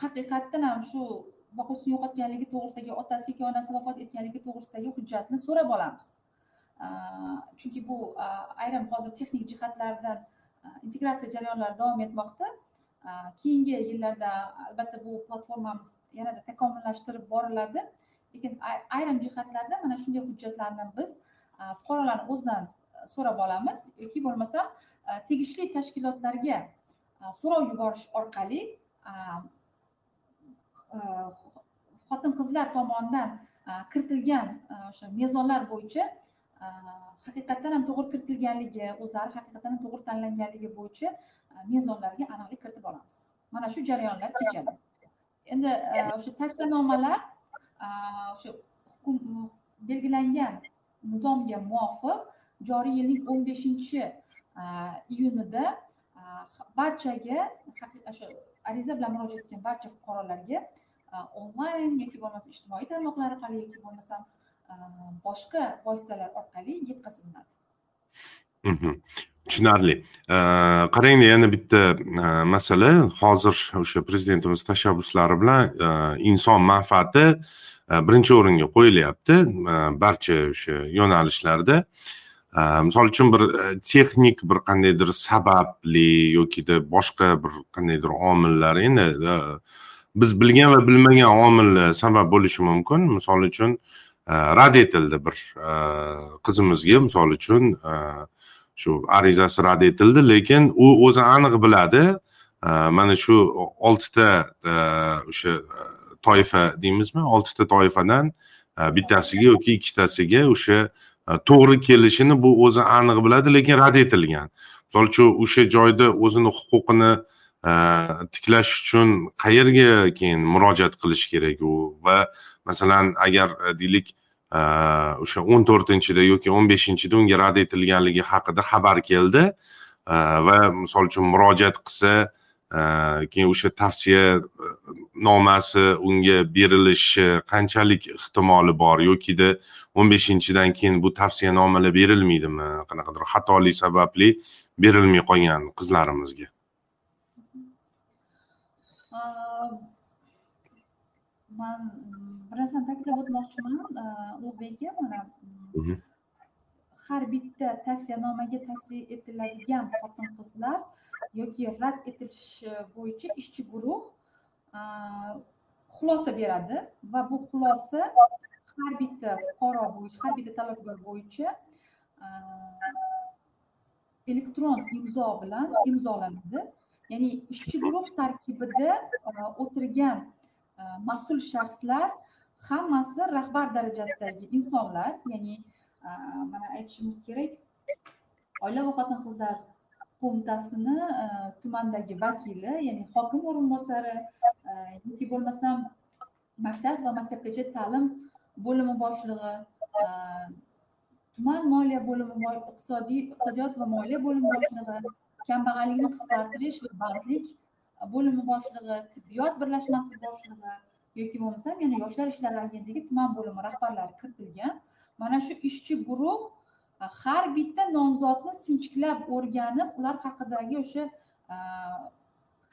haqiqatdan ham shu boquvchisini yo'qotganligi to'g'risidagi otasi yoki onasi vafot etganligi to'g'risidagi hujjatni so'rab olamiz. Э, chunki bu ayrim hozir texnik jihatlardan integratsiya jarayonlari davom etmoqda. Keyingi yillarda albatta bu platformamiz yanada takomillashtirib boriladi. Lekin ayrim jihatlarda mana shunday hujjatlarni biz e, fuqarolarni o'zidan e, so'rab olamiz. Yoki bo'lmasam e, tegishli tashkilotlarga so'rov yuborish orqali xotin qizlar tomonidan kiritilgan o'sha mezonlar bo'yicha haqiqatdan ham to'g'ri kiritilganligi o'zlari haqiqatdan ham to'g'ri tanlanganligi bo'yicha mezonlarga aniqlik kiritib olamiz. Mana shu jarayonlar kechadi. Endi o'sha tavsiyanomalar o'sha belgilangan nizomga muvofiq joriy yilning o'n beshinchi iyunida Э, barchaga o'sha э, ariza bilan murojaat etgan barcha fuqarolarga э, onlayn yoki bo'lmasa ijtimoiy tarmoqlar orqali yoki bo'lmasam boshqa vositalar orqali yetkaziladi mhmm. tushunarli. Qarangda yana bitta masala. Hozir o'sha prezidentimiz tashabbuslari bilan inson manfaati birinchi o'ringa qo'yilyapti. Barcha o'sha yo'nalishlarda. Misol uchun bir texnik bir qandaydir sababli yokida boshqa bir qandaydir omillar endi biz bilgan va bilmagan omillar sabab bo'lishi mumkin misol uchun rad etildi bir qizimizga misol uchun shu arizasi rad etildi lekin u o'zi aniq biladi mana shu oltita o'sha toifa deymizmi oltita toifadan bittasiga yoki ikkitasiga o'sha Э, to'g'ri kelishini bu o'zi aniq biladi lekin rad etilgan. Misol uchun o'sha joyda o'zini huquqini e, tiklash uchun qayerga keyin murojaat qilish kerak u? Va masalan agar e, deylik e, o'sha o'n to'rtinchida yoki o'n beshinchida unga rad etilganligi haqida xabar keldi va misol uchun murojaat qilsa keyin o'sha tavsiya nomasi unga berilishi qanchalik ehtimoli bor yokida o'n beshinchidan keyin bu tavsiyanomalar berilmaydimi? Qanaqadir xatolik sababli berilmay qolgan qizlarimizga. Man bir narsani ta'kidlab o'tmoqchiman ulug'bek aka mana har bitta tavsiyanomaga tavsiya etiladigan xotin qizlar yoki rad etilishi bo'yicha ishchi guruh xulosa beradi va bu xulosa har bitta fuqaro bo'yicha har bitta talabgor bo'yicha elektron imzo bilan imzolanadi. Ya'ni ishchi guruh tarkibida o'tirgan mas'ul shaxslar hammasi rahbar darajasidagi insonlar ya'ni Э, mana aytishimiz kerak oila va xotin qizlar qo'mitasini e, tumandagi vakili ya'ni hokim o'rinbosari e, yoki bo'lmasam maktab va maktabgacha ta'lim bo'limi boshlig'i e, tuman moliya bo'limi iqtisodiy iqtisodiyot va moliya bo'limi boshlig'i kambag'allikni qisqartirish va bandlik bo'limi boshlig'i tibbiyot birlashmasi boshlig'i yoki bo'lmasam yana yoshlar ishlari agentligi tuman bo'limi rahbarlari kiritilgan. Mana shu ishchi guruh har bitta nomzodni sinchiklab o'rganib ular haqidagi o'sha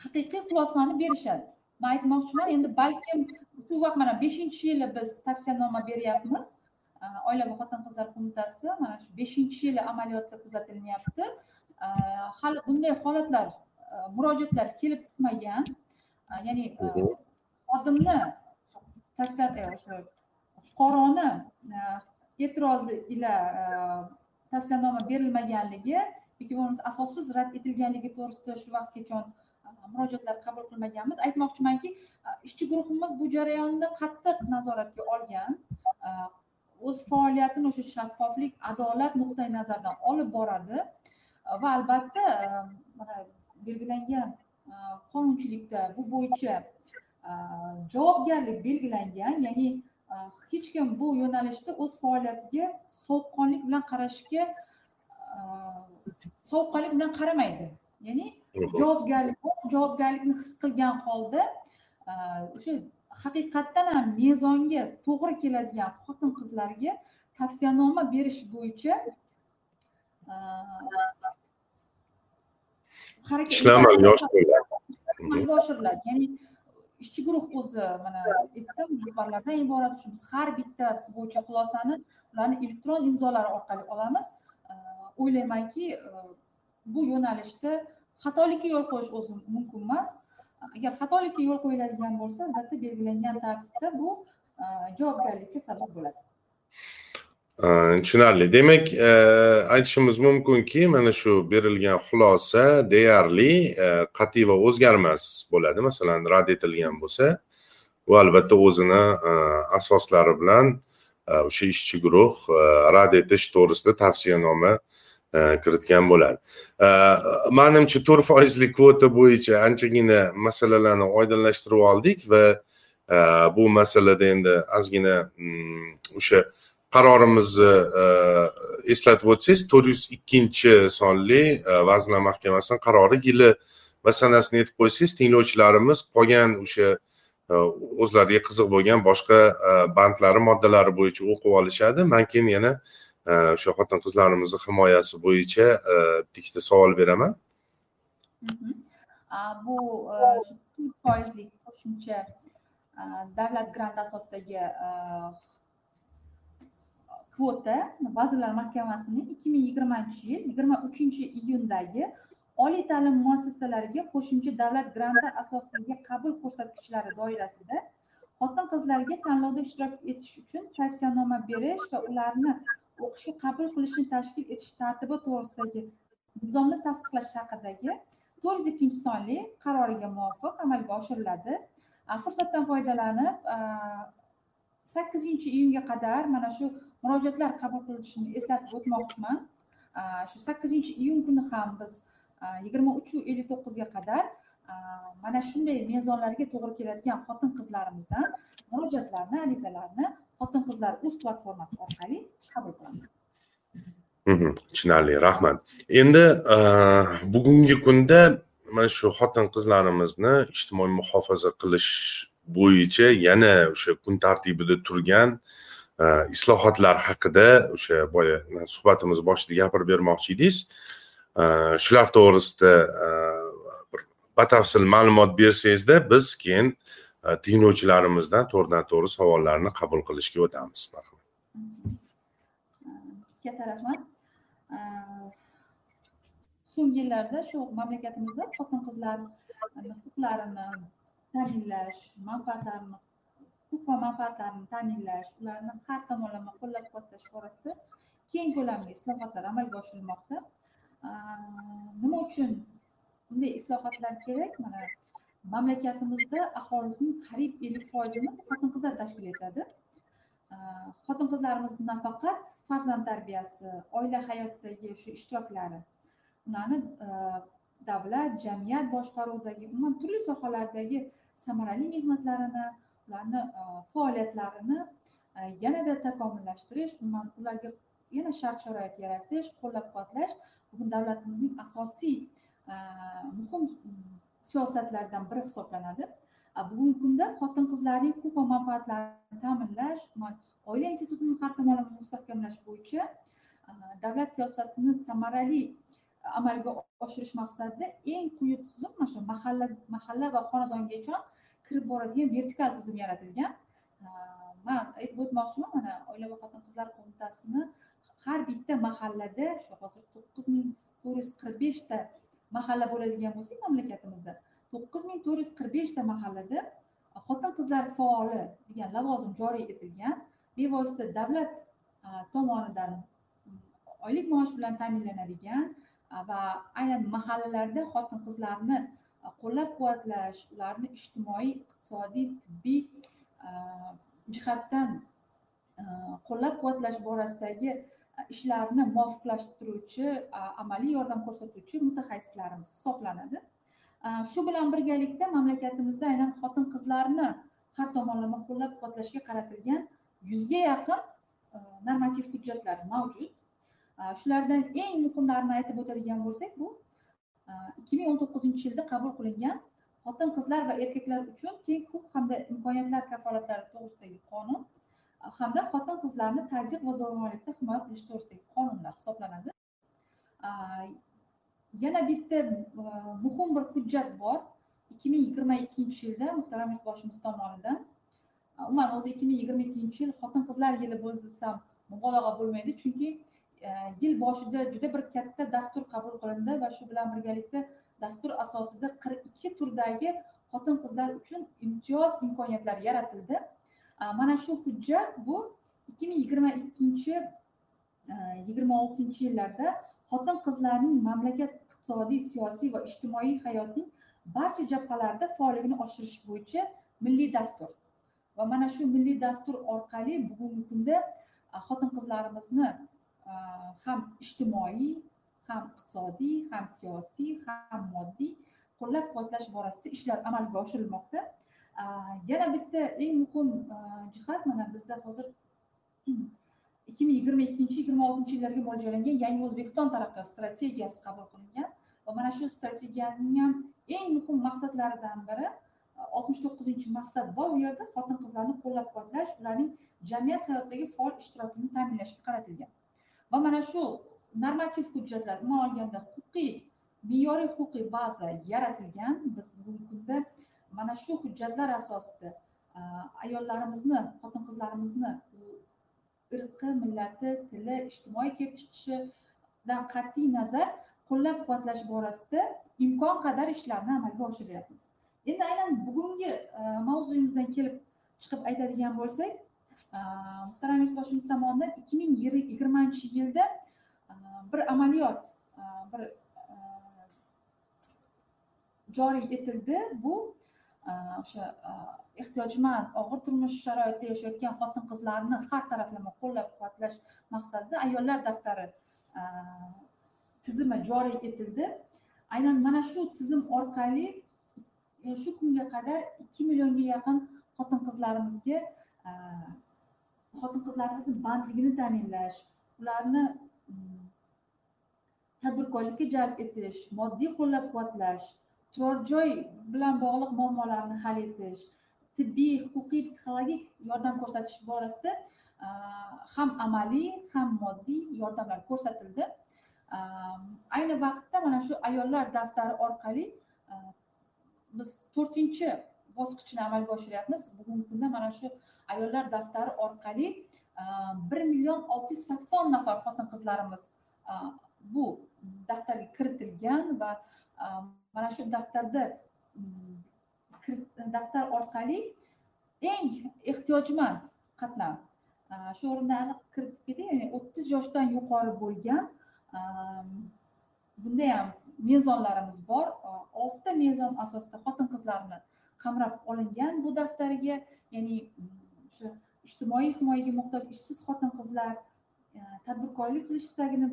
haqiqiy xulosani berishadi. Man aytmoqchiman endi balkim shu vaqt mana beshinchi yili biz tavsiyanoma beryapmiz. Oila va xotin qizlar qo'mitasi mana shu beshinchi yili amaliyotda kuzatilyapti. Hali bunday holatlar murojaatlar kelib tushmagan ya'ni xodimni o'sha fuqaroni e'tirozi ila e, tavsiyanoma berilmaganligi yoki bo'lmasa asossiz rad etilganligi to'g'risida shu vaqtgacha e, murojaatlar qabul qilmaganmiz. Aytmoqchimanki e, ishchi guruhimiz bu jarayonni qattiq nazoratga olgan o'z faoliyatini o'sha shaffoflik adolat nuqtai nazaridan olib boradi. Va albatta mana belgilangan qonunchilikda bu bo'yicha javobgarlik belgilangan ya'ni hech kim bu yo'nalishda o'z faoliyatiga sovuqqonlik bilan qarashga sovuqqonlik bilan qaramaydi. Ya'ni javobgarlik javobgarlikni his qilgan holda o'sha haqiqatdan ham mezonga to'g'ri keladigan xotin qizlarga tavsiyanoma berish bo'yicha harakat ishlar amalga oshiriladi ya'ni ishchi guruh o'zi mana aytdim rahbarlardan iborat. Shu biz har bittasi bo'yicha xulosani ularni elektron imzolari orqali olamiz. O'ylaymanki bu yo'nalishda xatolikka yo'l qo'yish o'zi mumkin emas. Agar xatolikka yo'l qo'yiladigan bo'lsa albatta belgilangan tartibda bu javobgarlikka sabab bo'ladi. Tushunarli. Demak e, aytishimiz mumkinki mana shu berilgan xulosa deyarli e, qat'iy va o'zgarmas bo'ladi. Masalan rad etilgan bo'lsa u albatta o'zini e, asoslari bilan o'sha ishchi guruh rad etish to'g'risida tavsiyanoma kiritgan bo'ladi. Manimcha to'rt foizli kvota bo'yicha anchagina masalalarni oydinlashtirib oldik va bu masalada endi ozgina mm, o'sha qarorimizni e, eslatib o'tsangiz to'rt yuz ikkinchi sonli e, vazirlar mahkamasini qarori yili va sanasini aytib qo'ysangiz tinglovchilarimiz qolgan o'sha e, o'zlariga qiziq bo'lgan boshqa bandlari moddalari bo'yicha o'qib olishadi. Man keyin yana o'sha xotin qizlarimizni himoyasi bo'yicha bitta ikkita savol beraman. Mhmm. Bu to'rt foizlik qo'shimcha davlat granti asosidagi kvota vazirlar mahkamasining ikki ming yigirmanchi yil yigirma uchinchi iyundagi oliy ta'lim muassasalariga qo'shimcha davlat granti asosidagi qabul ko'rsatkichlari doirasida xotin qizlarga tanlovda ishtirok etish uchun tavsiyanoma berish va ularni o'qishga qabul qilishni tashkil etish tartibi to'g'risidagi nizomni tasdiqlash haqidagi to'rt yuz ikkinchi sonli qaroriga muvofiq amalga oshiriladi. Fursatdan foydalanib sakkizinchi iyunga qadar mana shu murojaatlar qabul qilinishini eslatib o'tmoqchiman. Shu sakkizinchi iyun kuni ham biz yigirma uchu ellik to'qqizga qadar mana shunday mezonlarga to'g'ri keladigan xotin qizlarimizdan murojaatlarni arizalarni xotin qizlar uz platformasi orqali qabul qilamiz. Tushunarli rahmat. Endi bugungi kunda mana shu xotin qizlarimizni ijtimoiy muhofaza qilish bo'yicha yana o'sha kun tartibida turgan Э, islohotlar haqida o'sha boya suhbatimiz boshida gapirib bermoqchi edingiz. Э, shular to'g'risida э, bir batafsil ma'lumot bersangizda biz keyin tinglovchilarimizdan to'g'ridan to'g'ri savollarni qabul qilishga o'tamiz. Marhamat. Katta rahmat. So'nggi yillarda shu mamlakatimizda xotin qizlar huquqlarini ta'minlash manfaatlarini huquq va manfaatlarini ta'minlash ularni har tomonlama qo'llab quvvatlash borasida keng ko'lamli islohotlar amalga oshirilmoqda. Nima uchun bunday islohotlar kerak? Mana mamlakatimizda aholisining qariyb ellik foizini xotin qizlar tashkil etadi. Xotin qizlarimizni nafaqat farzand tarbiyasi oila hayotidagi o'sha ishtiroklari ularni davlat jamiyat boshqaruvidagi umuman turli sohalardagi samarali mehnatlarini ularni e, faoliyatlarini e, yanada takomillashtirish ularga yana shart sharoit yaratish qo'llab quvvatlash bugun davlatimizning asosiy e, muhim siyosatlaridan biri hisoblanadi. Bugungi kunda xotin qizlarning huquq va manfaatlarini ta'minlash oila institutini har tomonlama mustahkamlash bo'yicha davlat siyosatini samarali amalga oshirish maqsadida eng quyi tizim mana shu mahalla mahalla va xonadongacha kirib boradigan vertikal tizim yaratilgan. Man aytib o'tmoqchiman mana oila va xotin qizlar qo'mitasini har bitta mahallada shu hozir to'qqiz ming to'rt yuz qirq beshta mahalla bo'ladigan bo'lsak mamlakatimizda to'qqiz ming to'rt yuz qirq beshta mahallada xotin qizlar faoli degan lavozim joriy etilgan. Bevosita davlat tomonidan oylik maosh bilan ta'minlanadigan va aynan mahallalarda xotin qizlarni qo'llab quvvatlash ularni ijtimoiy iqtisodiy tibbiy e, jihatdan e, qo'llab quvvatlash borasidagi ishlarni muvofiqlashtiruvchi e, amaliy yordam ko'rsatuvchi mutaxassislarimiz hisoblanadi. Shu bilan birgalikda mamlakatimizda aynan xotin qizlarni har tomonlama qo'llab quvvatlashga qaratilgan yuzga yaqin normativ hujjatlar mavjud. Shulardan eng muhimlarini aytib o'tadigan bo'lsak bu ikki ming o'n to'qqizinchi yilda qabul qilingan xotin qizlar va erkaklar uchun teng huquq hamda imkoniyatlar kafolatlari to'g'risidagi qonun hamda xotin qizlarni tazyiq va zo'ravonlikdan himoya qilish to'g'risidagi qonunlar hisoblanadi. Yana bitta muhim bir hujjat bor. ikki ming yigirma ikkinchi yilda muhtaram yurtboshimiz tomonidan umuman o'zi ikki ming yigirma ikkinchi yil xotin qizlar yili bo'ldi desam mubolag'a bo'lmaydi. Chunki E, yil boshida juda bir katta dastur qabul qilindi va shu bilan birgalikda dastur asosida qirq ikki turdagi xotin qizlar uchun imtiyoz imkoniyatlari yaratildi. E, mana shu hujjat bu ikki ming yigirma ikkinchi e, yigirma oltinchi yillarda xotin qizlarning mamlakat iqtisodiy siyosiy va ijtimoiy hayotning barcha jabhalarida faolligini oshirish bo'yicha milliy dastur. Va mana shu milliy dastur orqali bugungi kunda xotin qizlarimizni Э, ham ijtimoiy ham iqtisodiy ham siyosiy ham moddiy qo'llab quvvatlash borasida ishlar amalga oshirilmoqda. Э, yana bitta eng muhim э, jihat mana bizda hozir ikki ming yigirma ikkinchi yigirma oltinchi yillarga mo'ljallangan yangi o'zbekiston taraqqiyot strategiyasi qabul qilingan va mana shu strategiyaning ham eng muhim maqsadlaridan biri e, oltmish to'qqizinchi maqsad bor. U yerda xotin qizlarni qo'llab quvvatlash ularning jamiyat hayotidagi faol ishtirokini ta'minlashga qaratilgan. Va mana shu normativ hujjatlar umuman olganda huquqiy me'yoriy huquqiy baza yaratilgan. Biz bugungi kunda mana shu hujjatlar asosida ayollarimizni xotin qizlarimizni irqi millati tili ijtimoiy kelib chiqishidan qat'iy nazar qo'llab quvvatlash borasida imkon qadar ishlarni amalga oshiryapmiz endi aynan bugungi mavzuyimizdan kelib chiqib aytadigan bo'lsak muhtaram yurtboshimiz tomonidan ikki ming yigirmanchi yilda bir amaliyot bir joriy etildi bu o'sha ehtiyojmand og'ir turmush sharoitida yashayotgan xotin qizlarni har taraflama qo'llab quvvatlash maqsadida ayollar daftari tizimi joriy etildi aynan mana shu tizim orqali shu kunga qadar ikki millionga yaqin xotin qizlarimizga Э, xotin qizlarimizni bandligini ta'minlash ularni mm, tadbirkorlikka jalb etish moddiy qo'llab quvvatlash turar joy bilan bog'liq muammolarni hal etish tibbiy huquqiy psixologik yordam ko'rsatish borasida e, ham amaliy ham moddiy yordamlar ko'rsatildi. E, ayni vaqtda mana shu ayollar daftari orqali e, biz to'rtinchi bosqichini amalga oshiryapmiz. Bugungi kunda mana shu ayollar daftari orqali e, bir million olti yuz sakson nafar xotin qizlarimiz e, bu daftarga kiritilgan va e, mana shu daftarda mm, daftar orqali eng ehtiyojmand qatlam shu o'rinda aniq kiritib ketay ya'ni o'ttiz yoshdan yuqori bo'lgan bunda ham mezonlarimiz bor. Oltita mezon asosida xotin qizlarni qamrab olingan bu daftarga ya'ni o'sha ijtimoiy himoyaga muhtoj ishsiz xotin qizlar e, tadbirkorlik qilish istagini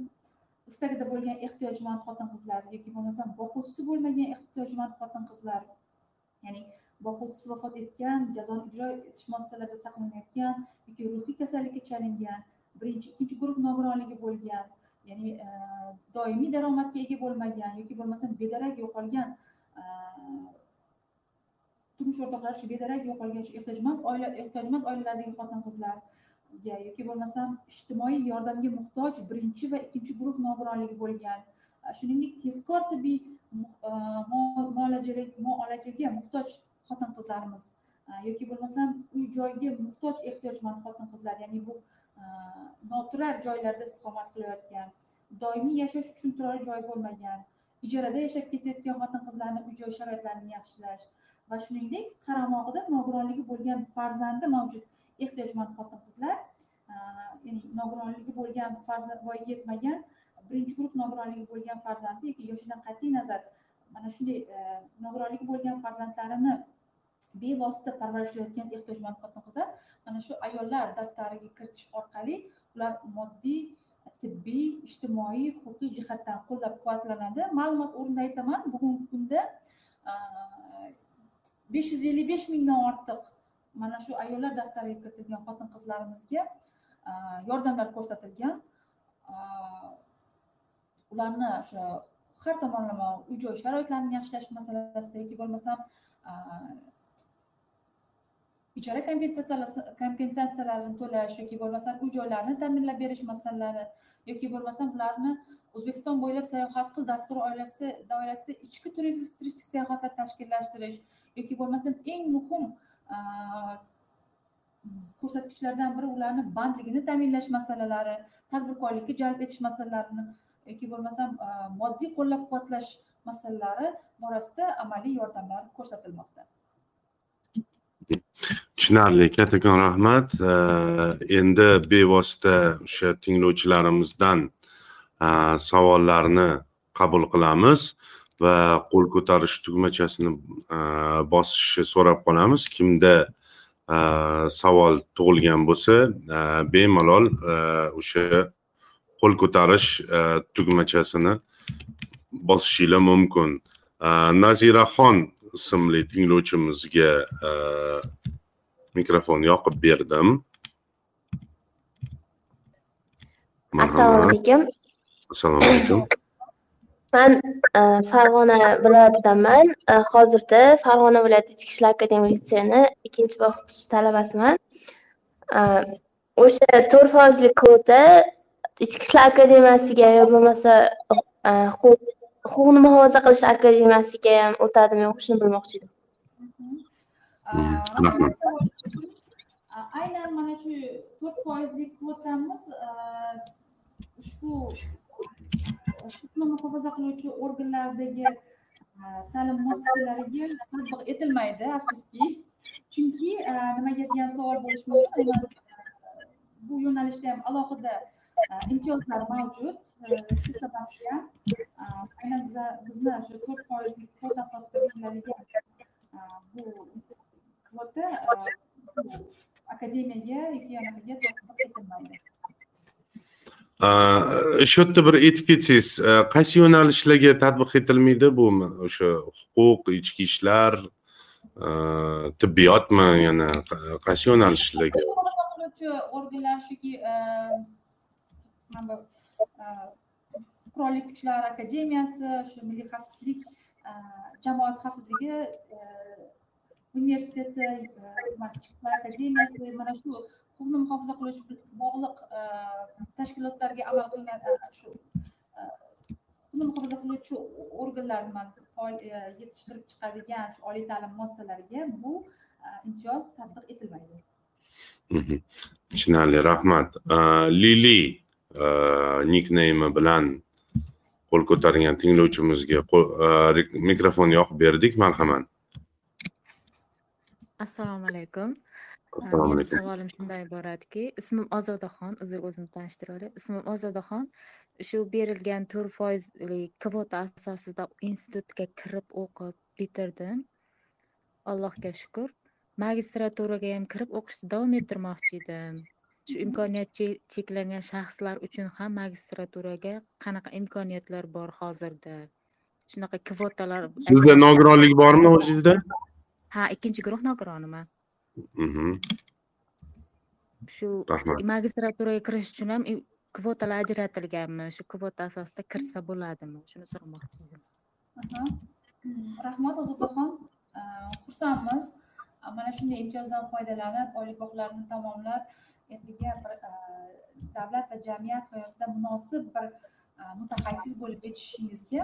istagida bo'lgan ehtiyojmand xotin qizlar yoki bo'lmasam boquvchisi bo'lmagan ehtiyojmand xotin qizlar ya'ni boquvchisi vafot etgan jazoni ijro etish muassasalarida saqlanayotgan yoki ruhiy kasallikka chalingan birinchi ikkinchi guruh nogironligi bo'lgan ya'ni e, doimiy daromadga ega bo'lmagan yoki bo'lmasam bedarak yo'qolgan e, turmush o'rtoqlari shu bedarak yo'qolgan shu ehtiyojmand oila ehtiyojmand oilalardagi xotin qizlarga yoki bo'lmasam ijtimoiy yordamga muhtoj birinchi va ikkinchi guruh nogironligi bo'lgan shuningdek tezkor tibbiy muolajaga muhtoj xotin qizlarimiz yoki bo'lmasam uy joyga muhtoj ehtiyojmand xotin qizlar ya'ni bu noturar joylarda istiqomat qilayotgan doimiy yashash uchun turar joy bo'lmagan ijarada yashab ketayotgan xotin qizlarni uy joy sharoitlarini yaxshilash va shuningdek qaramog'ida nogironligi bo'lgan farzandi mavjud. Ehtiyojmand xotin qizlar ya'ni nogironligi bo'lgan farzand voyaga yetmagan birinchi guruh nogironligi bo'lgan farzandi yoki yoshidan qat'iy nazar mana shunday e, nogironligi bo'lgan farzandlarini bevosita parvarishlayotgan ehtiyojmand xotin qizlar mana shu ayollar daftariga kiritish orqali ular moddiy tibbiy ijtimoiy huquqiy jihatdan qo'llab quvvatlanadi ma'lumot o'rnida aytaman bugungi kunda besh yuz ellik besh mingdan ortiq mana shu ayollar daftariga kiritilgan xotin qizlarimizga e, yordamlar ko'rsatilgan. E, ularni o'sha har tomonlama uy joy sharoitlarini yaxshilash masalasida yoki bo'lmasam e, ijara kompensatsiyalarini to'lash yoki bo'lmasam uy joylarni ta'minlab berish masalalari yoki bo'lmasam ularni o'zbekiston bo'ylab sayohat qil dasturi oilasida doirasida ichki turistik sayohatlar tashkillashtirish yoki bo'lmasam eng muhim ko'rsatkichlardan biri ularni bandligini ta'minlash masalalari tadbirkorlikka jalb etish masalalarini yoki bo'lmasam moddiy qo'llab quvvatlash masalalari borasida amaliy yordamlar ko'rsatilmoqda. Tushunarli kattakon rahmat. Endi bevosita o'sha tinglovchilarimizdan savollarni qabul qilamiz va qo'l ko'tarish tugmachasini bosishni so'rab qolamiz. Kimda savol tug'ilgan bo'lsa bemalol o'sha qo'l ko'tarish tugmachasini bosishinglar mumkin. Naziraxon ismli tinglovchimizga mikrofon yoqib berdim. Assalomu alaykum. Assalomu alaykum. Man e, farg'ona viloyatidanman. E, hozirda farg'ona viloyati ichki ishlar akademik litseyini ikkinchi bosqich talabasiman. E, o'sha to'rt foizli kvota ichki ishlar akademiyasiga yo bo'lmasa huquqni muhofaza qilish akademiyasiga ham o'tadimi yo'q shuni bilmoqchi edim. Rahmat aynan mana shu to'rt foizlik kvotamiz e, ushbu huquqni muhofaza qiluvchi organlardagi e, ta'lim muassasalariga tatbiq etilmaydi afsuski. Chunki e, nimaga degan savol bo'lishi mumkin bu yo'nalishda ham alohida imtiyozlar mavjud. Shu sababli ham aynan biza bizni shu to'rt foizlik kvota asosida beriladigan bu kvota akademiyaga yoki anaqaga tatbiq etilmaydi shu yerda bir aytib ketsangiz qaysi yo'nalishlarga tatbiq etilmaydi bu o'sha huquq ichki ishlar tibbiyotmi yana qaysi yo'nalishlarga qiluvchi organlar shuki qurolli kuchlar akademiyasi shu milliy xavfsizlik jamoat xavfsizligi universiteti akademiyasi mana shu huquqni muhofaza qilish bog'liq tashkilotlarga amal qilingan shu huquqni muhofaza qiluvchi organlar yetishtirib chiqadigan shu oliy ta'lim muassasalariga bu imtiyoz tatbiq etilmaydi tushunarli rahmat lili nikneymi bilan qo'l ko'targan tinglovchimizga mikrofonni yoqib berdik marhamat assalomu alaykum. Assalomu alaykum. savolim shundan iboratki ismim ozodaxon uzr o'zimni tanishtirib olay ismim ozodaxon. Shu berilgan to'rt foizli kvota asosida institutga kirib o'qib bitirdim. Allohga shukur. Magistraturaga ham kirib o'qishni davom ettirmoqchi edim. Shu imkoniyat che- cheklangan shaxslar uchun ham magistraturaga qanaqa imkoniyatlar bor hozirda? Shunaqa kvotalar sizda nogironlik bormi o'zingizda ha ikkinchi guruh nogironiman Mhm, shu magistraturaga kirish uchun ham kvotalar ajratilganmi? Shu kvota asosida kirsa bo'ladimi? Shuni so'ramoqchi edim. Aha. Mm, rahmat ozodaxon xursandmiz. Mana shunday imtiyozdan foydalanib oliygohlarni tamomlab ertaga bir davlat va jamiyat hayotida munosib bir mutaxassis bo'lib yetishishingizga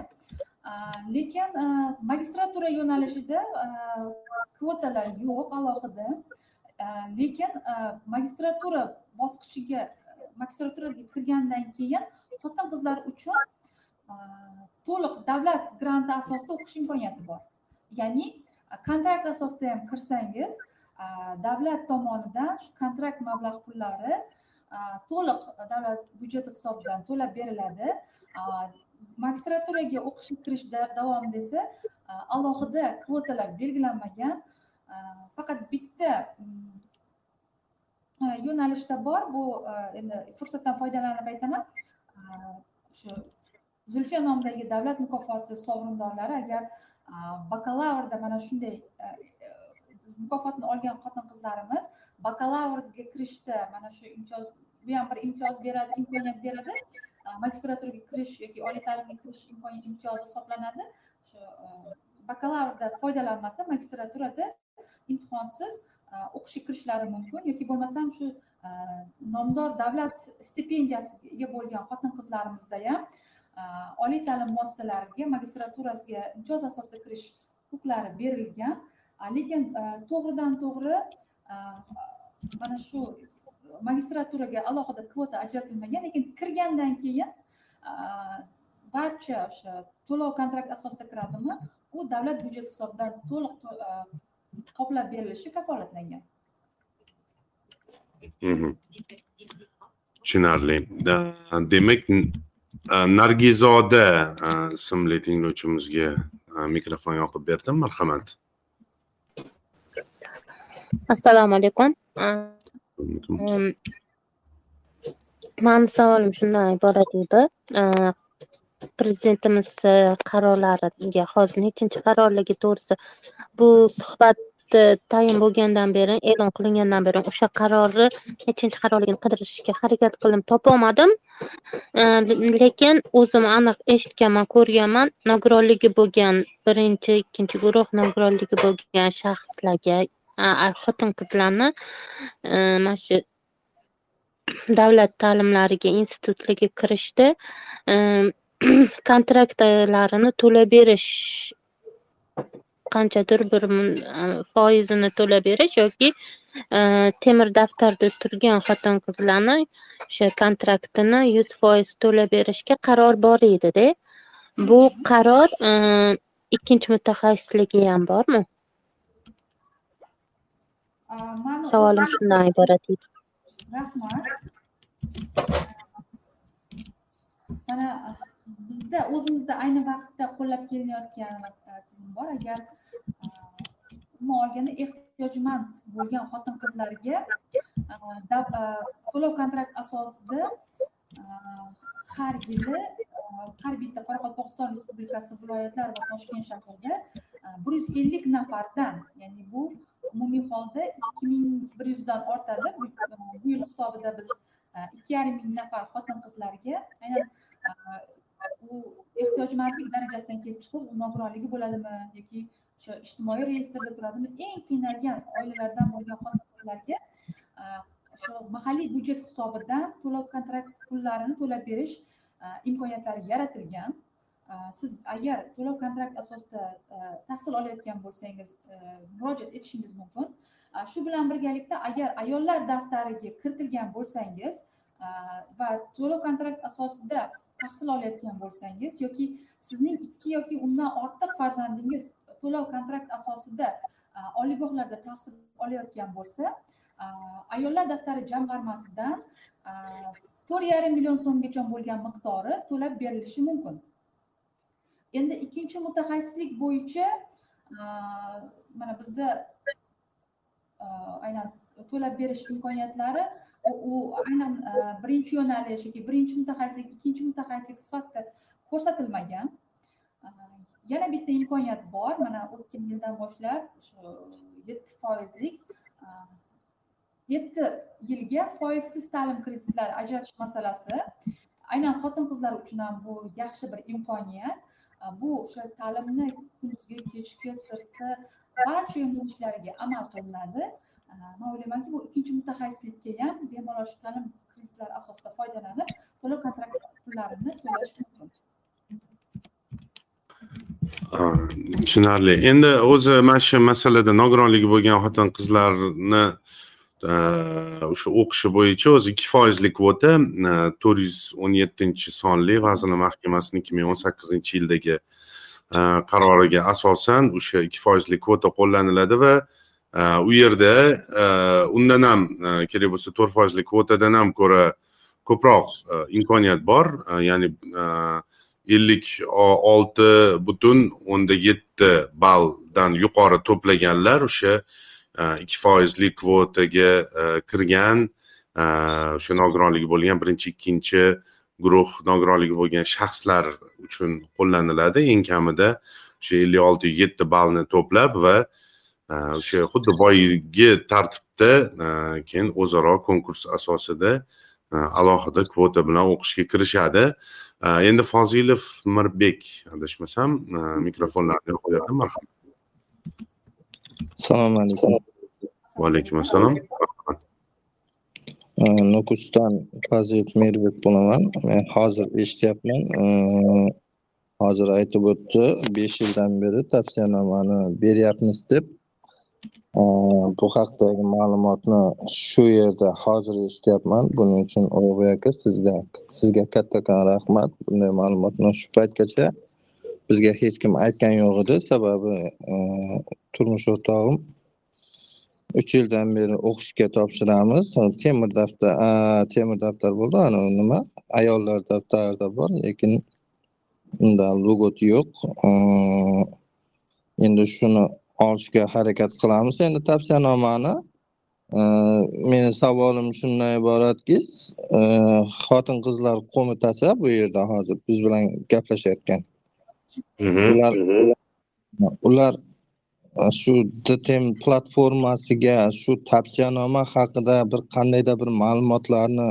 lekin magistratura yo'nalishida kvotalar yo'q alohida. Lekin magistratura bosqichiga magistraturaga kirgandan keyin xotin qizlar uchun to'liq davlat granti asosida o'qish imkoniyati bor. Ya'ni kontrakt asosida ham kirsangiz davlat tomonidan shu kontrakt mablag' pullari to'liq davlat byudjeti hisobidan to'lab beriladi. Magistraturaga o'qishga kirish davomida esa alohida kvotalar belgilanmagan. Faqat bitta mm, yo'nalishda bor. Bu endi fursatdan foydalanib aytaman. Shu zulfiya nomidagi davlat mukofoti sovrindorlari agar bakalavrda mana shunday mukofotni olgan xotin qizlarimiz bakalavrga kirishda mana shu imtiyoz bu ham bir imtiyoz beradi imkoniyat beradi. Magistraturaga kirish yoki oliy ta'limga kirish imtiyozi hisoblanadi shu bakalavrda foydalanmasa magistraturada imtihonsiz o'qishga kirishlari mumkin yoki bo'lmasam shu nomdor davlat stipendiyasiga ega bo'lgan xotin qizlarimizda ham oliy ta'lim muassasalariga magistraturasiga imtiyoz asosida kirish huquqlari berilgan lekin to'g'ridan to'g'ri mana shu magistraturaga alohida kvota ajratilmagan lekin kirgandan keyin barcha o'sha to'lov kontrakt asosida kiradimi u davlat byudjeti hisobidan to'liq qoplab berilishi kafolatlangan. Tushunarli. Demak nargizoda ismli tinglovchimizga mikrofon yoqib berdim. Marhamat. Assalomu alaykum mani savolim shundan iborat edi. Prezidentimiz e, qarorlariga hozir nechinchi qarorligi to'g'risi bu suhbat tayin bo'lgandan beri e'lon qilingandan beri o'sha qarorni nechinchi qarorligini qidirishga harakat qildim topolmadim. Lekin o'zim aniq eshitganman ko'rganman nogironligi bo'lgan birinchi ikkinchi guruh nogironligi bo'lgan shaxslarga xotin qizlarni e, mana shu davlat ta'limlariga institutlarga kirishda e, kontraktlarini to'lab berish qanchadir bir e, foizini to'lab berish yoki temir daftarda turgan xotin qizlarni o'sha kontraktini yuz foiz to'lab berishga qaror bor edida. Bu qaror ikkinchi mutaxassisligi ham bormi? Savolim shundan iborat edi rahmat mana bizda o'zimizda ayni vaqtda qo'llab kelinayotgan tizim bor agar umuman olganda ehtiyojmand bo'lgan xotin qizlarga to'lov kontrakt asosida har yili har bitta qoraqalpog'iston respublikasi viloyatlar va toshkent shahrida e, bir yuz ellik nafardan ya'ni bu umumiy holda ikki ming bir yuzdan ortadi. Bu e, yil hisobida biz e, ikki yarim ming nafar xotin qizlarga aynan u ehtiyojmandlik darajasidan kelib chiqib nogironligi bo'ladimi yoki o'sha ijtimoiy reyestrda turadimi eng qiynalgan oilalardan bo'lgan xotin qizlarga shu mahalliy byudjet hisobidan to'lov kontrakt pullarini to'lab berish e, imkoniyatlari yaratilgan. E, siz agar to'lov kontrakt asosida e, tahsil olayotgan bo'lsangiz murojaat etishingiz mumkin. Shu bilan birgalikda agar ayollar daftariga kiritilgan bo'lsangiz va to'lov kontrakt asosida tahsil olayotgan bo'lsangiz yoki sizning ikki yoki undan ortiq farzandingiz to'lov kontrakt asosida oliygohlarda tahsil olayotgan bo'lsa ayollar daftari jamg'armasidan to'rt yarim million so'mgacha bo'lgan miqdori to'lab berilishi mumkin. Endi ikkinchi mutaxassislik bo'yicha mana bizda aynan to'lab berish imkoniyatlari u aynan birinchi yo'nalish yoki birinchi mutaxassislik ikkinchi mutaxassislik sifatida ko'rsatilmagan. Yana bitta imkoniyat bor. Mana o'tgan yildan boshlab shu yetti foizlik yetti yilga foizsiz ta'lim kreditlari ajratish masalasi. Aynan xotin qizlar uchun ham bu yaxshi bir imkoniyat. Bu o'sha ta'limni kunduzgi kechki sirtqi barcha yo'nalishlariga amal qilinadi. Man o'ylaymanki bu ikkinchi mutaxassislikka ham bemalol shu ta'lim kreditlari asosida foydalanib to'lov kontrakt pullarini to'lash mumkin. Tushunarli. Endi o'zi mana shu masalada nogironligi bo'lgan xotin qizlarni o'sha o'qishi bo'yicha o'zi ikki foizli kvota to'rt yuz o'n yettinchi sonli vazirlar mahkamasini ikki ming o'n sakkizinchi yildagi qaroriga asosan o'sha ikki foizli kvota qo'llaniladi va u yerda undan ham kerak bo'lsa to'rt foizli kvotadan ham ko'ra ko'proq imkoniyat bor ya'ni ellik olti butun o'nda yetti balldan yuqori to'plaganlar o'sha Э, ikki foizli kvotaga e, kirgan e, o'sha nogironligi bo'lgan birinchi ikkinchi guruh nogironligi bo'lgan shaxslar uchun qo'llaniladi. Eng kamida o'sha ellik olti yetti ballni to'plab va e, o'sha xuddi boyagi tartibda keyin o'zaro konkurs asosida alohida kvota bilan o'qishga kirishadi. Endi fozilov mirbek adashmasam mikrofonlarni qo'yadi marhamat. Assalomu alaykum va alaykum assalom nukusdan fazil merbek bo'laman men hozir eshityapman hozir aytib o'tdi besh yildan beri tavsiyanomani beryapmiz deb bu haqdagi ma'lumotni shu yerda hozir eshityapman buning uchun ulug'bek aka sizga sizga kattakon rahmat bunday ma'lumotni shu paytgacha bizga hech kim aytgan yo'q edi sababi e, turmush o'rtog'im uch yildan beri o'qishga topshiramiz. Temir daftar temir daftar bo'ldi. Ana nima? Ayollar daftarida bor lekin unda logoti yo'q. E, endi shuni olishga harakat qilamiz. Endi tavsiyanomani e, meni savolim shundan iboratki xotin qizlar qo'mitasi bu yerda hozir biz bilan gaplashayotgan. Ular ular shu dtm platformasiga shu tavsiyanoma haqida bir qandaydir bir ma'lumotlarni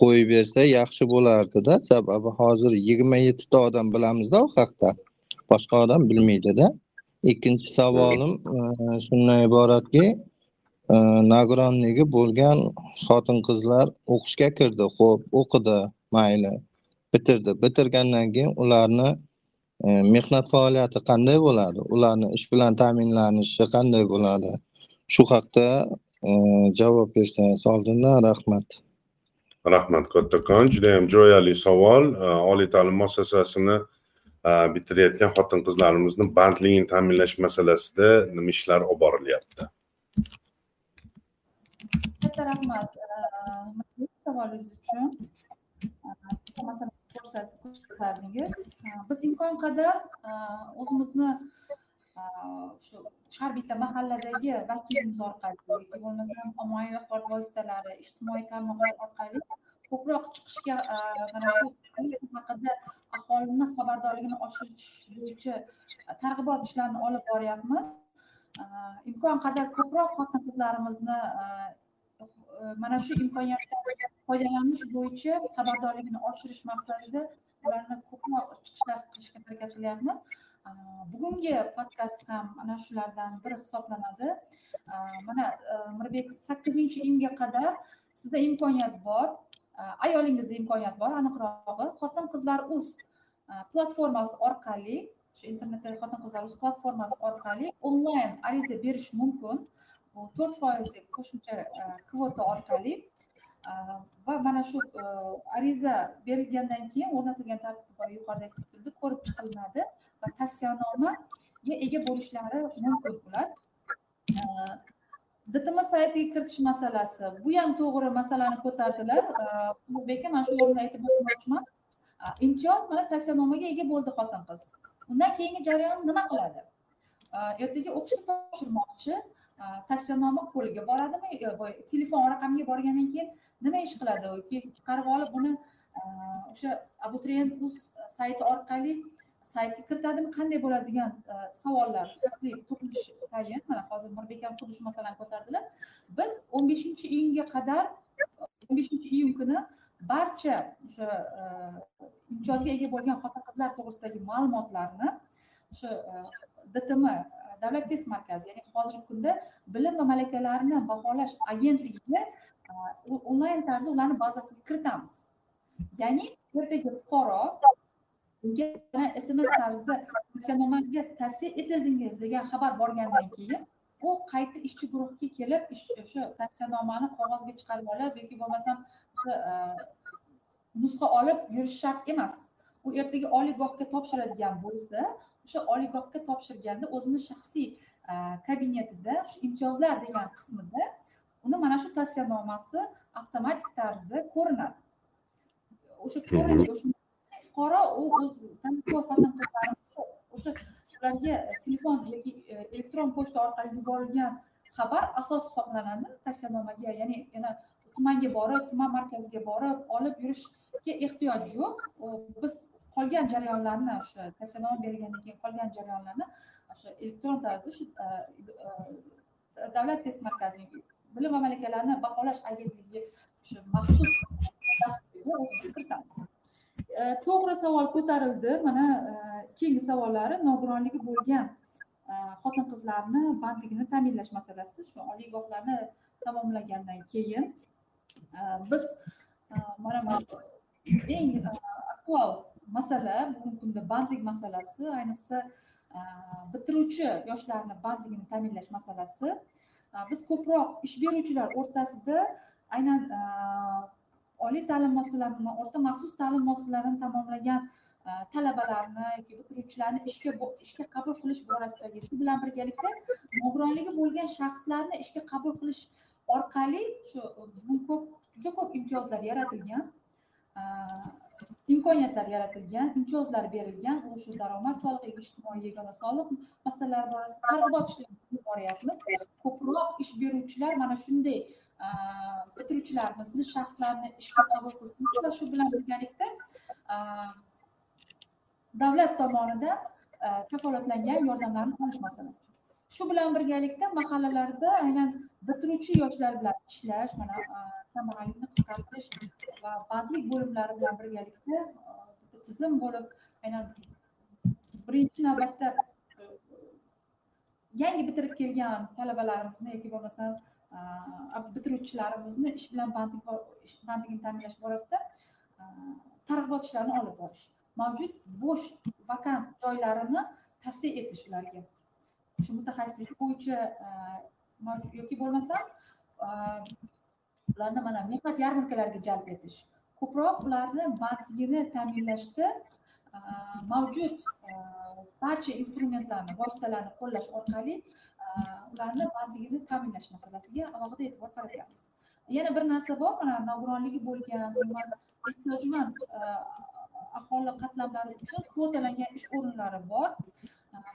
qo'yib bersa yaxshi bo'lardida. Sababi hozir yigirma yettita odam bilamizda u haqda. Boshqa odam bilmaydida. Ikkinchi savolim e, shundan iboratki e, nogironligi bo'lgan xotin qizlar o'qishga kirdi. Ho'p o'qidi mayli. Bitirdi. Bitirgandan keyin ularni mehnat faoliyati qanday bo'ladi? Ularni ish bilan ta'minlanishi qanday bo'ladi? Shu haqda javob bersangiz oldindan rahmat. Rahmat kattakon. Judayam jo'yali savol. Oliy ta'lim muassasasini bitirayotgan xotin qizlarimizni bandligini ta'minlash masalasida nima ishlar olib borilyapti? Katta rahmat. Savolingiz uchun. Masalani ko'rsatib ko'rsatardingiz biz imkon qadar o'zimizni shu har bitta mahalladagi vakilimiz orqali yoki bo'lmasam ommaviy axborot vositalari ijtimoiy tarmoqlar orqali ko'proq chiqishga mana shu haqida aholini xabardorligini oshirish bo'yicha targ'ibot ishlarini olib boryapmiz. Imkon qadar ko'proq xotin qizlarimizni mana shu imkoniyatdan foydalanish bo'yicha xabardorligini oshirish maqsadida ularni ko'proq chiqishlar qilishga harakat qilyapmiz. Bugungi podkast ham mana shulardan biri hisoblanadi. Mana mirbek sakkizinchi iyunga qadar sizda imkoniyat bor ayolingizda imkoniyat bor aniqrog'i xotin qizlar uz platformasi orqali shu internetdagi xotin qizlar uz platformasi orqali onlayn ariza berish mumkin. Bu to'rt foizlik qo'shimcha kvota orqali va mana shu ariza berilgandan keyin o'rnatilgan tartib yuqorida aytib o'tildi ko'rib chiqilinadi va tavsiyanomaga ega bo'lishlari mumkin ular dtm saytiga kiritish masalasi bu ham to'g'ri masalani ko'tardilar ulug'bek aka mana shu o'rinda aytib o'tmoqchiman imtiyoz mana tavsiyanomaga ega bo'ldi xotin qiz undan keyingi jarayon nima qiladi ertaga o'qishga topshirmoqchi Э, tavsiyanoma qo'liga boradimi? Telefon raqamiga borgandan keyin nima ish qiladi? Keyin chiqarib olib buni e, o'sha abituriyent uz sayti orqali saytga kiritadimi? Qanday bo'ladi degan e, savollar? Haqli tayin mana hozir nurbek ham xuddi shu masalani ko'tardilar. Biz o'n beshinchi iyunga qadar o'n beshinchi iyun kuni barcha o'sha e, imtiyozga ega bo'lgan xotin qizlar to'g'risidagi ma'lumotlarni o'sha dtm davlat test markazi ya'ni hozirgi kunda bilim va malakalarni baholash agentligiga onlayn tarzda ularni bazasiga kiritamiz. Ya'ni ertaga fuqaro unga sms tarzida tavsiyanomaga tavsiya etildingiz degan xabar borgandan keyin u qayta ishchi guruhga kelib o'sha tavsiyanomani qog'ozga chiqarib olib yoki bo'lmasam o'sha nusxa olib yurish shart emas. U ertaga oliygohga topshiradigan bo'lsa o'sha oliygohga topshirganda o'zini shaxsiy kabinetida shu imtiyozlar degan qismida uni mana shu tavsiyanomasi avtomatik tarzda ko'rinadi. O'sha fuqaro u o'z xotin o'sha ularga telefon yoki elektron pochta orqali yuborilgan xabar asos hisoblanadi. Tavsiyanomaga ya'ni yana tumanga borib tuman markaziga borib olib yurishga ehtiyoj yo'q. Biz qolgan jarayonlarni o'sha tavsiyanoma berilgandan keyin qolgan jarayonlarni o'sha elektron tarzda shu e, e, davlat test markazining bilim va malakalarni baholash agentligi o'sha maxsus dasturga o'zimiz kiritamiz. E, to'g'ri savol ko'tarildi. Mana keyingi savollari. Nogironligi bo'lgan xotin qizlarni bandligini ta'minlash masalasi shu oliygohlarni tamomlagandan keyin biz mana eng aktual masala bugungi kunda bandlik masalasi ayniqsa e, bitiruvchi yoshlarni bandligini ta'minlash masalasi. E, biz ko'proq ish beruvchilar o'rtasida aynan e, oliy ta'lim muassasalarini o'rta maxsus ta'lim muassasalarini tamomlagan talabalarni yoki bitiruvchilarni ishga ishga qabul qilish borasidagi shu bilan birgalikda nogironligi bo'lgan shaxslarni ishga qabul qilish orqali shu ko'p juda ko'p imtiyozlar yaratilgan. Imkoniyatlar yaratilgan imtiyozlar berilgan u shu daromad solig'i ijtimoiy yagona soliq masalalari borasida targ'ibot ishlarini boryapmiz. Ko'proq ish beruvchilar mana shunday bitiruvchilarimizni shaxslarni ishga qabul qilsin va shu bilan birgalikda davlat tomonidan kafolatlangan yordamlarni olish masalasi. Shu bilan birgalikda mahallalarda aynan bitiruvchi yoshlar bilan ishlash mana kambag'allikni qisqartirish va bandlik bo'limlari bilan birgalikda bitta tizim bo'lib aynan birinchi navbatda e, yangi bitirib kelgan talabalarimizni yoki bo'lmasam e, bitiruvchilarimizni ish bilan bandlik bandligini ta'minlash borasida e, targ'ibot ishlarini olib borish mavjud bo'sh vakant joylarini tavsiya etish ularga. Shu mutaxassislik bo'yicha yoki bo'lmasam ularni mana mehnat yarmarkalariga jalb etish. Ko'proq ularni bandligini ta'minlashda e, mavjud e, barcha instrumentlarni vositalarni qo'llash orqali e, ularni bandligini ta'minlash masalasiga alohida e'tibor qaratyapmiz yana bir narsa bor mana nogironligi bo'lgan umuman ehtiyojmand aholi qatlamlari uchun kvotalangan ish o'rinlari bor.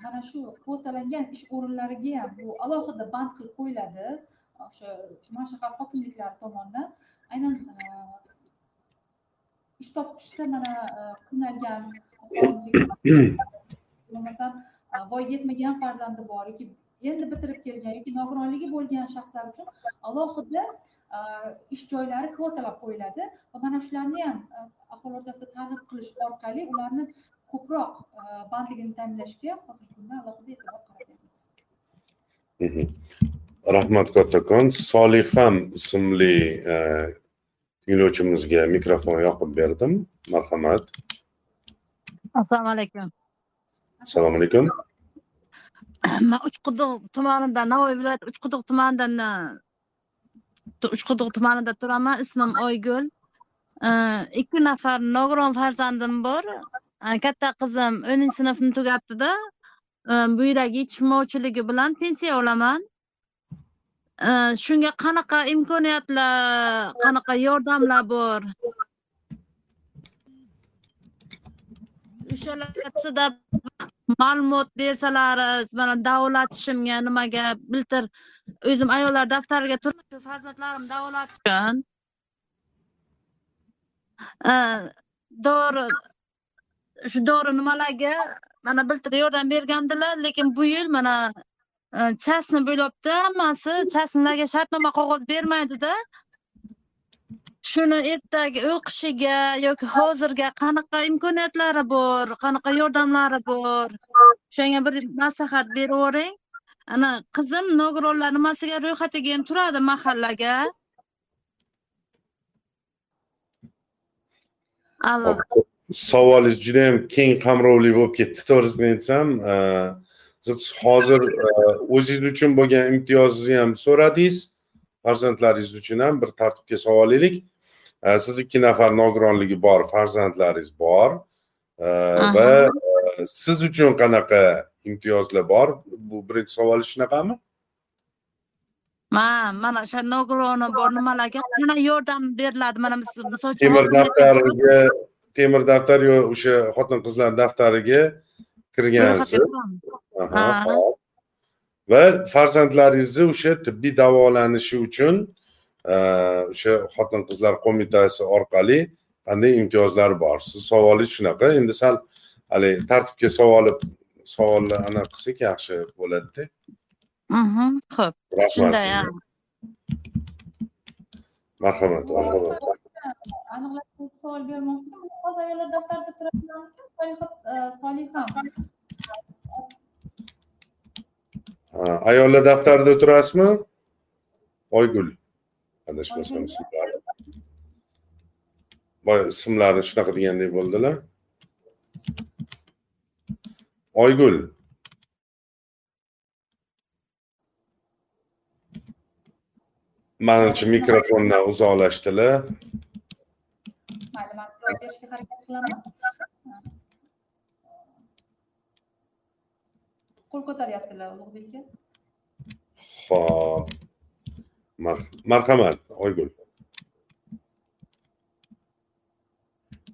Mana shu kvotalangan ish o'rinlariga ham bu alohida band qilib qo'yiladi. O'sha tuman shahar hokimliklari tomonidan aynan e, ish topishda mana e, qiynalgan bo'lmasam e, voyaga yetmagan farzandi bor yoki endi bitirib kelgan yoki nogironligi bo'lgan shaxslar uchun alohida ish joylari kvotalab qo'yiladi va mana shularni ham aholi o'rtasida targ'ib qilish orqali ularni ko'proq bandligini ta'minlashga hozirgi kunda alohida e'tibor qaratyapmiz Mhm. Rahmat kattakon solixam ismli e, tinglovchimizga mikrofon yoqib berdim. Marhamat. Assalomu alaykum. Assalomu alaykum. Man uchquduq tumanidan navoiy viloyati uchquduq tumanidan tu- uchquduq tumanida turaman. Ismim oygul. Eh, ikki nafar nogiron farzandim bor. Eh, katta qizim o'ninchi sinfni tugatdida. Buyrak yetishmovchiligi bilan pensiya olaman shunga qanaqa imkoniyatlar qanaqa yordamlar bor? O'shalarida ma'lumot bersalaringiz mana davolatishimga nimaga bildir. O'zim ayollar daftariga turib farzandlarim davolatish uchun Eh, dori shu dori nimalarga mana bildir yordam bergandilar lekin bu yil mana частный chasni bo'lyapti hammasi частныйlarga shartnoma qog'oz bermaydida shuni ertaga o'qishiga yoki hozirga qanaqa imkoniyatlari bor qanaqa yordamlari bor o'shanga bir maslahat berib yuboring ana qizim nogironlar nimasiga ro'yxatiga ham turadi mahallaga allo savolingiz juda yam keng qamrovli bo'lib ketdi to'g'risini aytsam siz hozir e, o'zingiz uchun bo'lgan imtiyozingizni ham so'radingiz. Farzandlaringiz uchun ham bir tartibga solib olaylik E, siz ikki nafar nogironligi bor farzandlaringiz bor. E, va siz uchun qanaqa imtiyozlar bor? Bu birinchi savolingiz shunaqami man mana o'sha nogironi bor nimalarga? Qanaqa yordam beriladi mana mis- misol uchun temir daftariga temir daftar yo o'sha xotin qizlar daftariga kirgansiz? Aha, Ha. hop. va farzandlaringizni o'sha tibbiy davolanishi uchun e, o'sha xotin qizlar qo'mitasi orqali qanday imtiyozlar bor? Siz savolingiz shunaqa. Endi sal haligi tartibga savoli savolni anaqa qilsak yaxshi bo'ladida. Mhm, ho'p. Rahmat marhamat marhamat. Aniqlashtiruvchi savol bermoqchi. Edim hozir ayollar daftarida turadiganmikan soliha e, soliham. Ha, ayollar daftarida o'tirasizmi? Oygul. Adashmasam ismlari boya ismlari shunaqa degandek bo'ldilar. Oygul. Manimcha mikrofondan uzoqlashdilar. Javob berishga harakat qilaman qo'l ko'taryaptilar ulug'bek aka ho'p Mar- marhamat oygul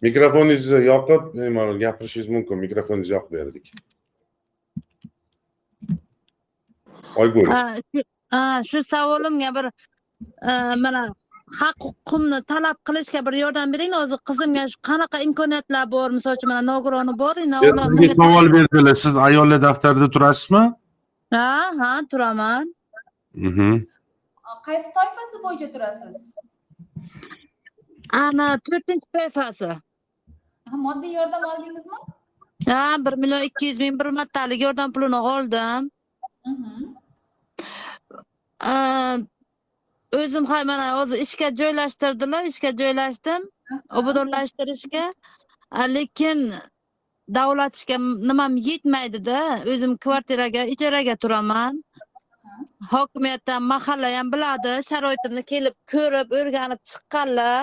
mikrofoningizni yoqib bemalol gapirishingiz mumkin mikrofoningizni yoqib berdik. Oygul Ha, shu- ha, shu savolimga bir e, mana haq huquqimni talab qilishga bir yordam bering hozir qizimga shu qanaqa imkoniyatlar bor? Misol uchun mana nogironi bor savol berdilar. Siz ayollar daftarida turasizmi? Ha ha turaman. Mhm. qaysi toifasi bo'yicha turasiz? Ana to'rtinchi toifasi. Ha, moddiy yordam oldingizmi? Ha bir million ikki yuz ming bir martalik yordam pulini oldim. Mhm. O'zim hay mana hozir ishga joylashtirdilar ishga joylashdim. Obodonlashtirishga. Lekin davlatishga nimam yetmaydida o'zim kvartiraga ijaraga turaman. Hokimiyatdan mahalla ham biladi sharoitimni kelib ko'rib o'rganib chiqqanlar.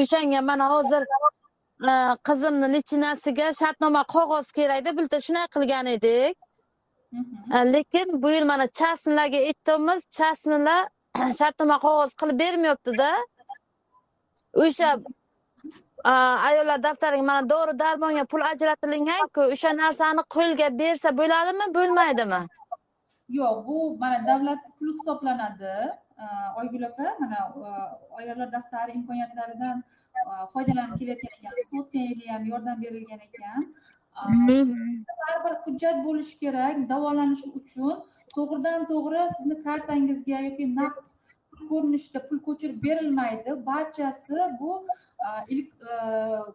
O'shanga mana hozir qizimni lichinasiga shartnoma qog'oz kerakda bitta shunday qilgan edik lekin bu yil mana chasnlarga aytdimiz chasnilar shartnoma qog'oz qilib bermayaptida o'sha ayollar daftariga mana dori darmonga pul ajratilinganku o'sha narsani qo'lga bersa bo'ladimi bo'lmaydimi yo'q bu mana davlat puli hisoblanadi oygul opa mana ayollar daftari imkoniyatlaridan foydalanib kelayotgan ekan yili ham yordam berilgan ekan baribir hujjat bo'lishi kerak davolanish uchun. To'g'ridan to'g'ri sizni kartangizga yoki naqd ko'rinishda pul ko'chirib berilmaydi. Barchasi bu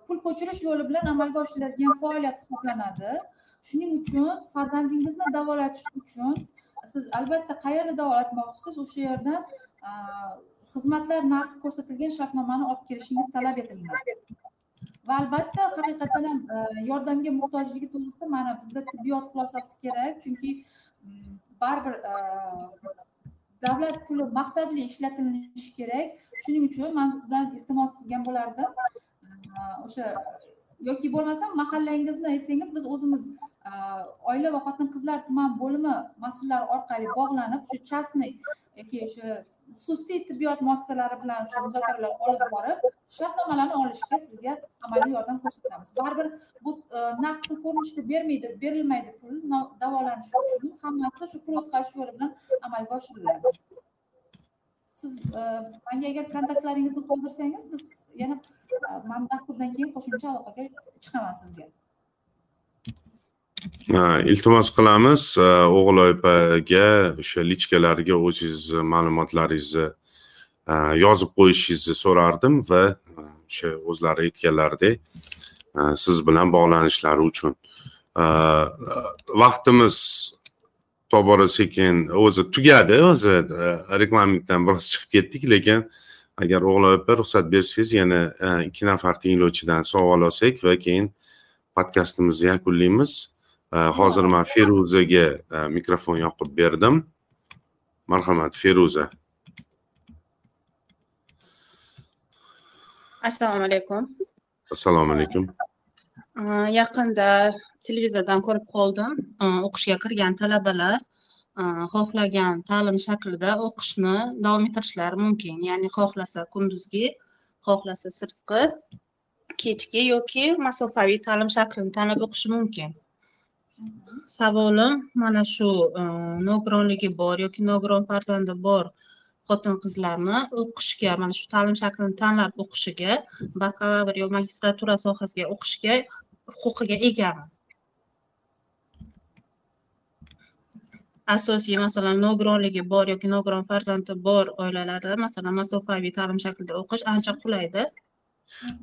pul ko'chirish yo'li bilan amalga oshiriladigan faoliyat hisoblanadi. Shuning uchun farzandingizni davolatish uchun siz albatta qayerda davolatmoqchisiz o'sha yerdan xizmatlar narxi ko'rsatilgan shartnomani olib kelishingiz talab etiladi va albatta haqiqatdan ham e, yordamga muhtojligi to'g'risida mana bizda tibbiyot xulosasi kerak chunki mm, baribir e, davlat puli maqsadli ishlatilishi kerak. Shuning uchun man sizdan iltimos qilgan bo'lardim. E, o'sha yoki bo'lmasam mahallangizni aytsangiz biz o'zimiz oila va xotin qizlar tuman bo'limi mas'ullari orqali bog'lanib shu частный yoki o'sha xususiy tibbiyot muassasalari bilan shu muzokaralar olib borib shartnomalarni olishga sizga amaliy yordam ko'rsatamiz. Baribir bu e, naqd pul ko'rinishida bermaydi berilmaydi pul davolanish uchun hammasi shu pul o'tkazish yo'li bilan amalga oshiriladi. Siz e, manga agar kontaktlaringizni qoldirsangiz biz yana e, mana dasturdan keyin qo'shimcha aloqaga chiqaman sizga. Iltimos qilamiz. O'g'il opaga o'sha lichkalariga o'zingiz ma'lumotlaringizni e, yozib qo'yishingizni so'rardim va e, o'sha o'zlari aytganlaridek e, siz bilan bog'lanishlari uchun. Vaqtimiz tobora sekin o'zi tugadi o'zi reglamentdan biroz chiqib ketdik lekin agar o'g'il opa ruxsat bersangiz yana ikki nafar tinglovchidan savol olsak va keyin podkastimizni yakunlaymiz. Hozir man feruzaga mikrofon yoqib berdim. Marhamat feruza. Assalomu alaykum. Assalomu alaykum. Yaqinda televizordan ko'rib qoldim. O'qishga kirgan talabalar xohlagan ta'lim shaklida o'qishni davom ettirishlari mumkin. Ya'ni xohlasa kunduzgi xohlasa sirtqi kechki yoki masofaviy ta'lim shaklini tanlab o'qishi mumkin savolim mana shu e, nogironligi bor yoki nogiron farzandi bor xotin qizlarni o'qishga mana shu ta'lim shaklini tanlab o'qishiga bakalavr yo magistratura sohasiga o'qishga huquqiga egami? Asosiy masalan nogironligi bor yoki nogiron farzandi bor oilalarda masalan masofaviy ta'lim shaklida o'qish ancha qulaydi.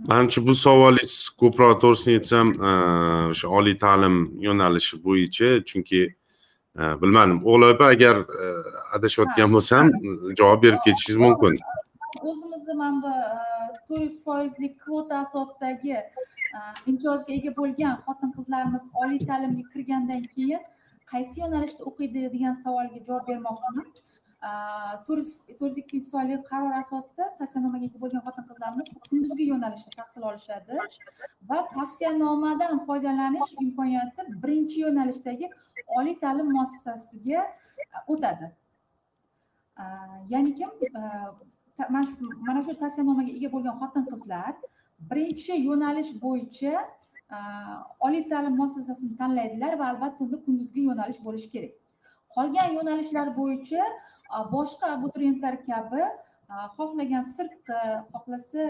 Manimcha bu savolingiz ko'proq to'g'risini aytsam o'sha oliy ta'lim yo'nalishi bo'yicha chunki bilmadim o'g'il opa agar adashayotgan bo'lsam javob berib ketishingiz mumkin o'zimizni mana bu to'rt yuz foizli kvota asosidagi imtiyozga ega bo'lgan xotin qizlarimiz oliy ta'limga kirgandan keyin qaysi yo'nalishda o'qiydi degan savolga javob bermoqchiman to'rt yuz ikkinchi sonli qaror asosida tavsiyanomaga ega bo'lgan xotin qizlarimiz kunduzgi yo'nalishda tahsil olishadi va tavsiyanomadan foydalanish imkoniyati birinchi yo'nalishdagi oliy ta'lim muassasasiga e, o'tadi. E, ya'ni kim? E, mana shu tavsiyanomaga ega bo'lgan xotin qizlar birinchi yo'nalish bo'yicha oliy ta'lim muassasasini tanlaydilar va albatta unda kunduzgi yo'nalish bo'lishi kerak. Qolgan yo'nalishlar bo'yicha boshqa abituriyentlar kabi xohlagan sirtqi xohlasa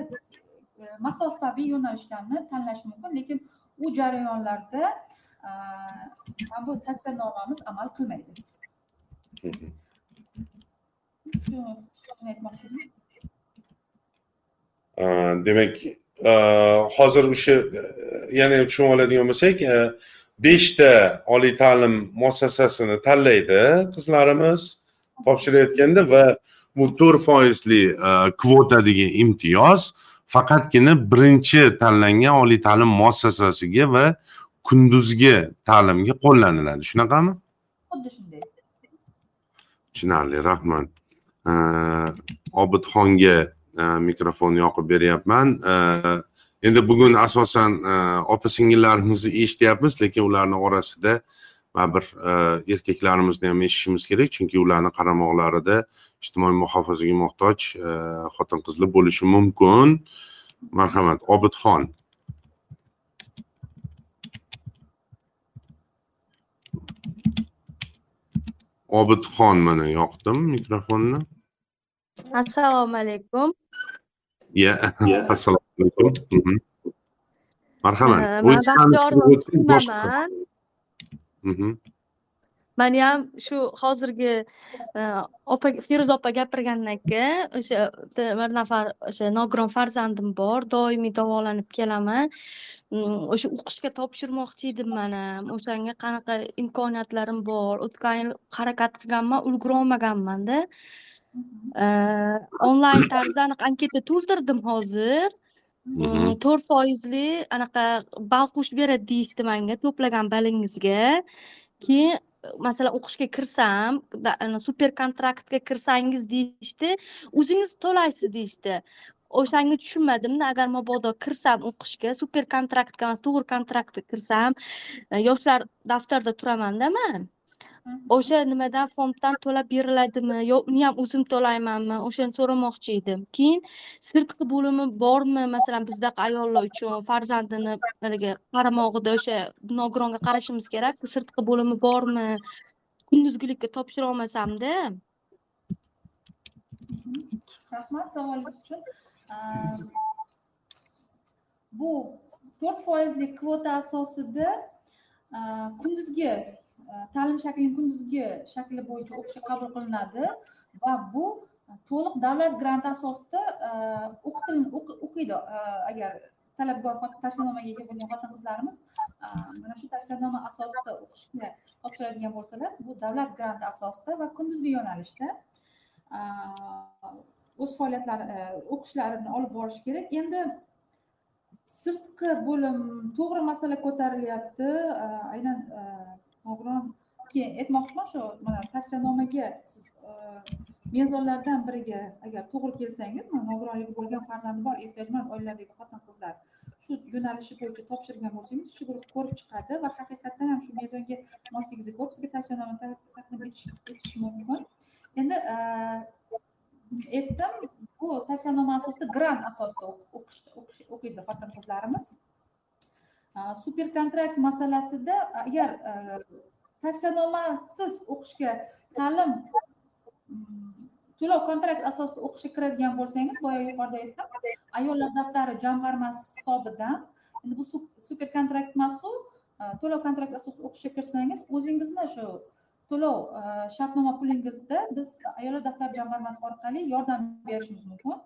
e, masofaviy yo'nalishlarni tanlash mumkin. Lekin u jarayonlarda mana bu tavsiyanomamiz amal qilmaydi. Shuni aytmoqchi demak hozir o'sha e, yana tushunib oladigan bo'lsak e, beshta oliy ta'lim muassasasini tanlaydi qizlarimiz. Topshirayotganda va bu to'rt foizli e, kvota degan imtiyoz faqatgina birinchi tanlangan oliy ta'lim muassasasiga va kunduzgi ta'limga qo'llaniladi. Shunaqami? Xuddi shunday. Tushunarli rahmat. E, obidxonga e, mikrofon yoqib beryapman. Endi bugun asosan opa singillarimizni eshityapmiz lekin ularni orasida baribir e, erkaklarimizni ham eshitishimiz kerak. Chunki ularni qaramoqlarida ijtimoiy muhofazaga muhtoj e, xotin qizlar bo'lishi mumkin. Marhamat obidxon. Obidxon mana yoqdim mikrofonni. Assalomu alaykum. Ya assalomu alaykum. Marhamat man ham shu hozirgi e, opa feruza opa gapirgandan keyin o'sha bitta bir nafar o'sha nogiron farzandim bor doimiy davolanib kelaman. Mm, o'sha o'qishga topshirmoqchi edim man ham o'shanga qanaqa imkoniyatlarim bor o'tgan yil harakat qilganman ulgurolmaganmanda E, onlayn tarzda anaqa anketa to'ldirdim hozir Mhm. To'rt foizli anaqa ball qo'shib beradi deyishdi manga to'plagan ballingizga keyin masalan o'qishga kirsam super kontraktga kirsangiz deyishdi. O'zingiz to'laysiz deyishdi. O'shanga tushunmadimda agar mabodo kirsam o'qishga super kontraktga emas to'g'ri kontraktga kirsam e, yoshlar daftarida turamanda man o'sha nimadan fonddan to'lab beriladimi? Yo uni ham o'zim to'laymanmi? O'shani so'ramoqchi edim. Keyin sirtqi bo'limi bormi? Masalan bizdaqa ayollar uchun farzandini haligi qaramog'ida o'sha nogironga qarashimiz kerak sirtqi bo'limi bormi? Kunduzgilikka topshira olmasamda. Rahmat savolingiz uchun. Bu to'rt foizli kvota asosida kunduzgi E, ta'lim shaklining kunduzgi shakli bo'yicha o'qishga qabul qilinadi va bu to'liq davlat granti asosida e, o'qitil o'qiydi. E, agar talabgor xot- tavsiyanomaga ega bo'lgan xotin qizlarimiz e, mana shu tavsiyanoma asosida o'qishga topshiradigan bo'lsalar bu davlat granti asosida va kunduzgi yo'nalishda o'z faoliyatlari o'qishlarini olib borish kerak. Endi sirtqi bo'lim to'g'ri masala ko'tarilyapti. Aynan nogiron keyin aytmoqchiman shu mana tavsiyanomaga siz e, mezonlardan biriga agar to'g'ri kelsangiz nogironligi bo'lgan farzandi bor ehtiyojmand oilalardagi xotin qizlar shu yo'nalishi bo'yicha topshirgan bo'lsangiz shu guruh ko'rib chiqadi va haqiqatdan ham shu mezonga mosligingizni ko'rib sizga tavsiyanoma taqdim etishi mumkin. Endi e, aytdim bu tavsiyanoma asosida grant asosida o'qish o'qiydi xotin qizlarimiz super kontrakt masalasida agar e, tavsiyanomasiz o'qishga ta'lim mm, to'lov kontrakt asosida o'qishga kiradigan bo'lsangiz boya yuqorida aytdim ayollar daftari jamg'armasi hisobidan endi bu super kontrakt emasu e, to'lov kontrakt asosida o'qishga kirsangiz o'zingizni shu to'lov eh, shartnoma pulingizda biz ayollar daftari jamg'armasi orqali yordam berishimiz mumkin.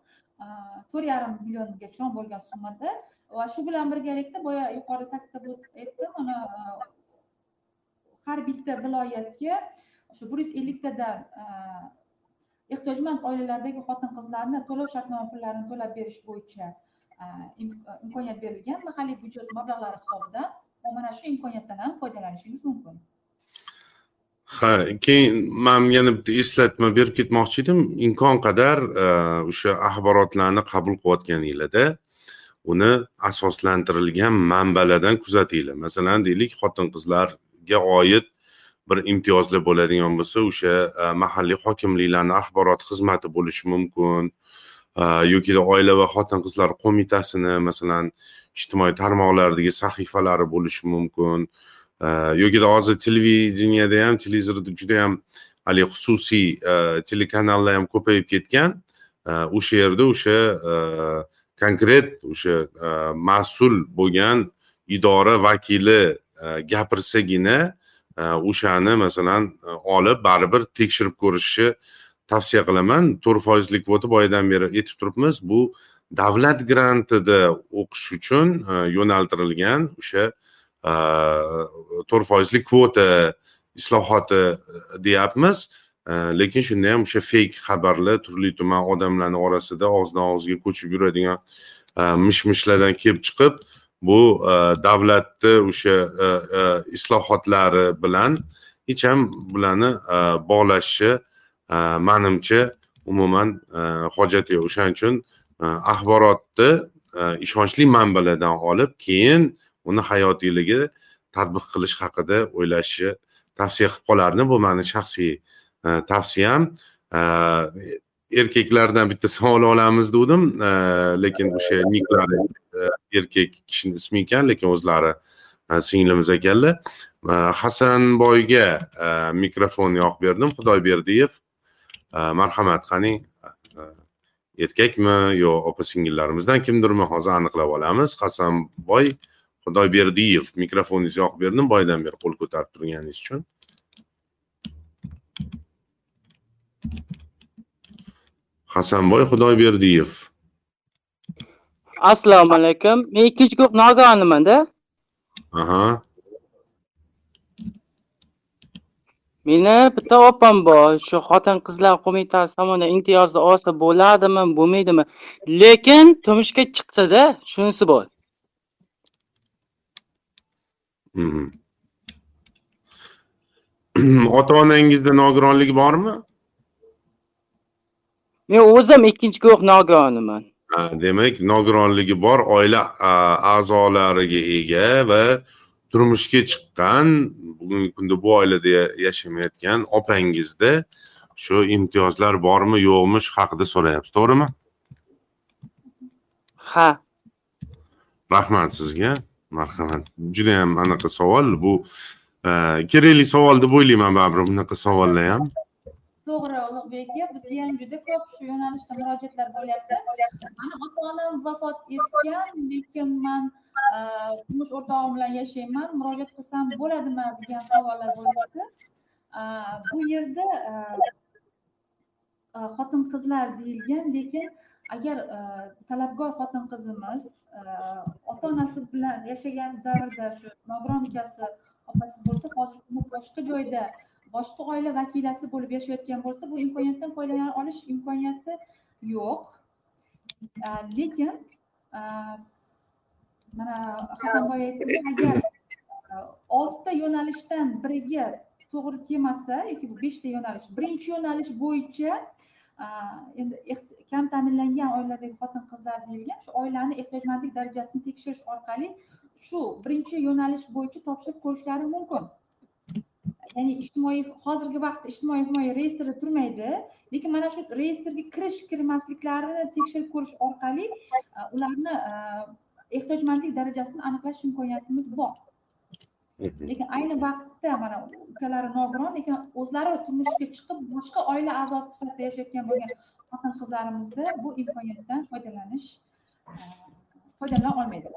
E, to'rt yarim milliongacha bo'lgan summada va shu bilan birgalikda boya yuqorida ta'kidlab aytdim mana eh, har bitta viloyatga o'sha bir yuz elliktadan ehtiyojmand oilalardagi xotin qizlarni to'lov shartnoma pullarini to'lab berish bo'yicha imkoniyat berilgan mahalliy byudjet mablag'lari hisobidan va mana shu imkoniyatdan ham foydalanishingiz mumkin. Ha keyin man yana bitta eslatma berib ketmoqchi edim. Imkon qadar e, o'sha axborotlarni qabul qilayotganinglarda uni asoslantirilgan manbalardan kuzatinglar. Masalan deylik xotin qizlarga oid bir imtiyozlar bo'ladigan bo'lsa o'sha e, mahalliy hokimliklarni axborot xizmati bo'lishi mumkin e, yoki oila va xotin qizlar qo'mitasini masalan ijtimoiy tarmoqlardagi sahifalari bo'lishi mumkin. E, hozir televideniyada ham televizorda juda ham haligi xususiy telekanallar ham ko'payib ketgan o'sha yerda o'sha konkret o'sha mas'ul bo'lgan idora vakili gapirsagina o'shani masalan olib baribir tekshirib ko'rishni tavsiya qilaman to'rt foizlik kvota boyadan beri aytib turibmiz bu davlat grantida o'qish uchun yo'naltirilgan o'sha uh, to'rt foizli kvota islohoti deyapmiz lekin shunda ham o'sha feyk xabarlar turli tuman odamlarni orasida og'izdan og'izga ko'chib yuradigan mish mishlardan kelib chiqib bu davlatni o'sha islohotlari bilan hech ham bularni bog'lashni manimcha umuman hojati yo'q o'shaning uchun axborotni ishonchli manbalardan olib keyin uni hayotiyligi tatbiq qilish haqida o'ylashni tavsiya qilib qolardim bu mani shaxsiy e, tavsiyam. E, erkaklardan bitta savol olamiz degandim e, lekin o'sha niklari erkak kishini ismi ekan lekin o'zlari singlimiz ekanlar. Hasanboyga mikrofon yoqib berdim. Xudoyberdiyev marhamat qani erkakmi yo opa singillarimizdan kimdirmi hozir aniqlab olamiz. Hasanboy xudoyberdiyev mikrofoningizni yoqib berdim boyadan beri qo'l ko'tarib turganingiz uchun. Hasanboy xudoyberdiyev assalomu alaykum. Men ikkinchi guruh nogironimanda aha. Meni bitta opam bor. Shu xotin qizlar qo'mitasi tomonidan imtiyozni olsa bo'ladimi bo'lmaydimi? Lekin turmushga chiqdida shunisi bor Mhm. ota onangizda nogironlik bormi? Men o'zim ikkinchi guruh nogironiman demak nogironligi bor oila a'zolariga ega va turmushga chiqqan bugungi kunda bu oilada ya- yashamayotgan opangizda shu imtiyozlar bormi yo'qmi shu haqida so'rayapsiz to'g'rimi? Ha. Rahmat sizga marhamat. Juda ham anaqa savol. Bu e, kerakli savol deb o'ylayman baribir bunaqa savollar ham. To'g'ri ulug'bek aka bizga ham juda ko'p shu yo'nalishda murojaatlar bo'lyapti. Mani ota onam vafot etgan lekin man e, turmush o'rtog'im bilan yashayman murojaat qilsam bo'ladimi degan savollar bo'lyapti. E, bu yerda xotin qizlar deyilgan lekin agar talabgor xotin qizimiz ota onasi bilan yashagan davrda shu nogiron ukasi opasi bo'lsa hozir uni boshqa joyda boshqa oila vakilasi bo'lib yashayotgan bo'lsa bu imkoniyatdan foydalana olish imkoniyati yo'q. Lekin mana hasanboy aytdiki agar e, oltita yo'nalishdan biriga to'g'ri kelmasa yoki bu beshta yo'nalish birinchi yo'nalish bo'yicha e, endi kam ta'minlangan oiladagi xotin qizlar deyilgan shu oilani ehtiyojmandlik darajasini tekshirish orqali shu birinchi yo'nalish bo'yicha topshirib ko'rishlari mumkin. Ya'ni ijtimoiy hozirgi vaqtda ijtimoiy himoya reyestrida turmaydi lekin mana shu reyestrga kirish kirmasliklarini tekshirib ko'rish orqali e, ularni e, ehtiyojmandlik darajasini aniqlash imkoniyatimiz bor. Lekin ayni vaqtda mana ukalari nogiron lekin o'zlari turmushga chiqib boshqa oila a'zosi sifatida yashayotgan bo'lgan xotin qizlarimizda bu imkoniyatdan foydalanish a, foydalana olmaydi.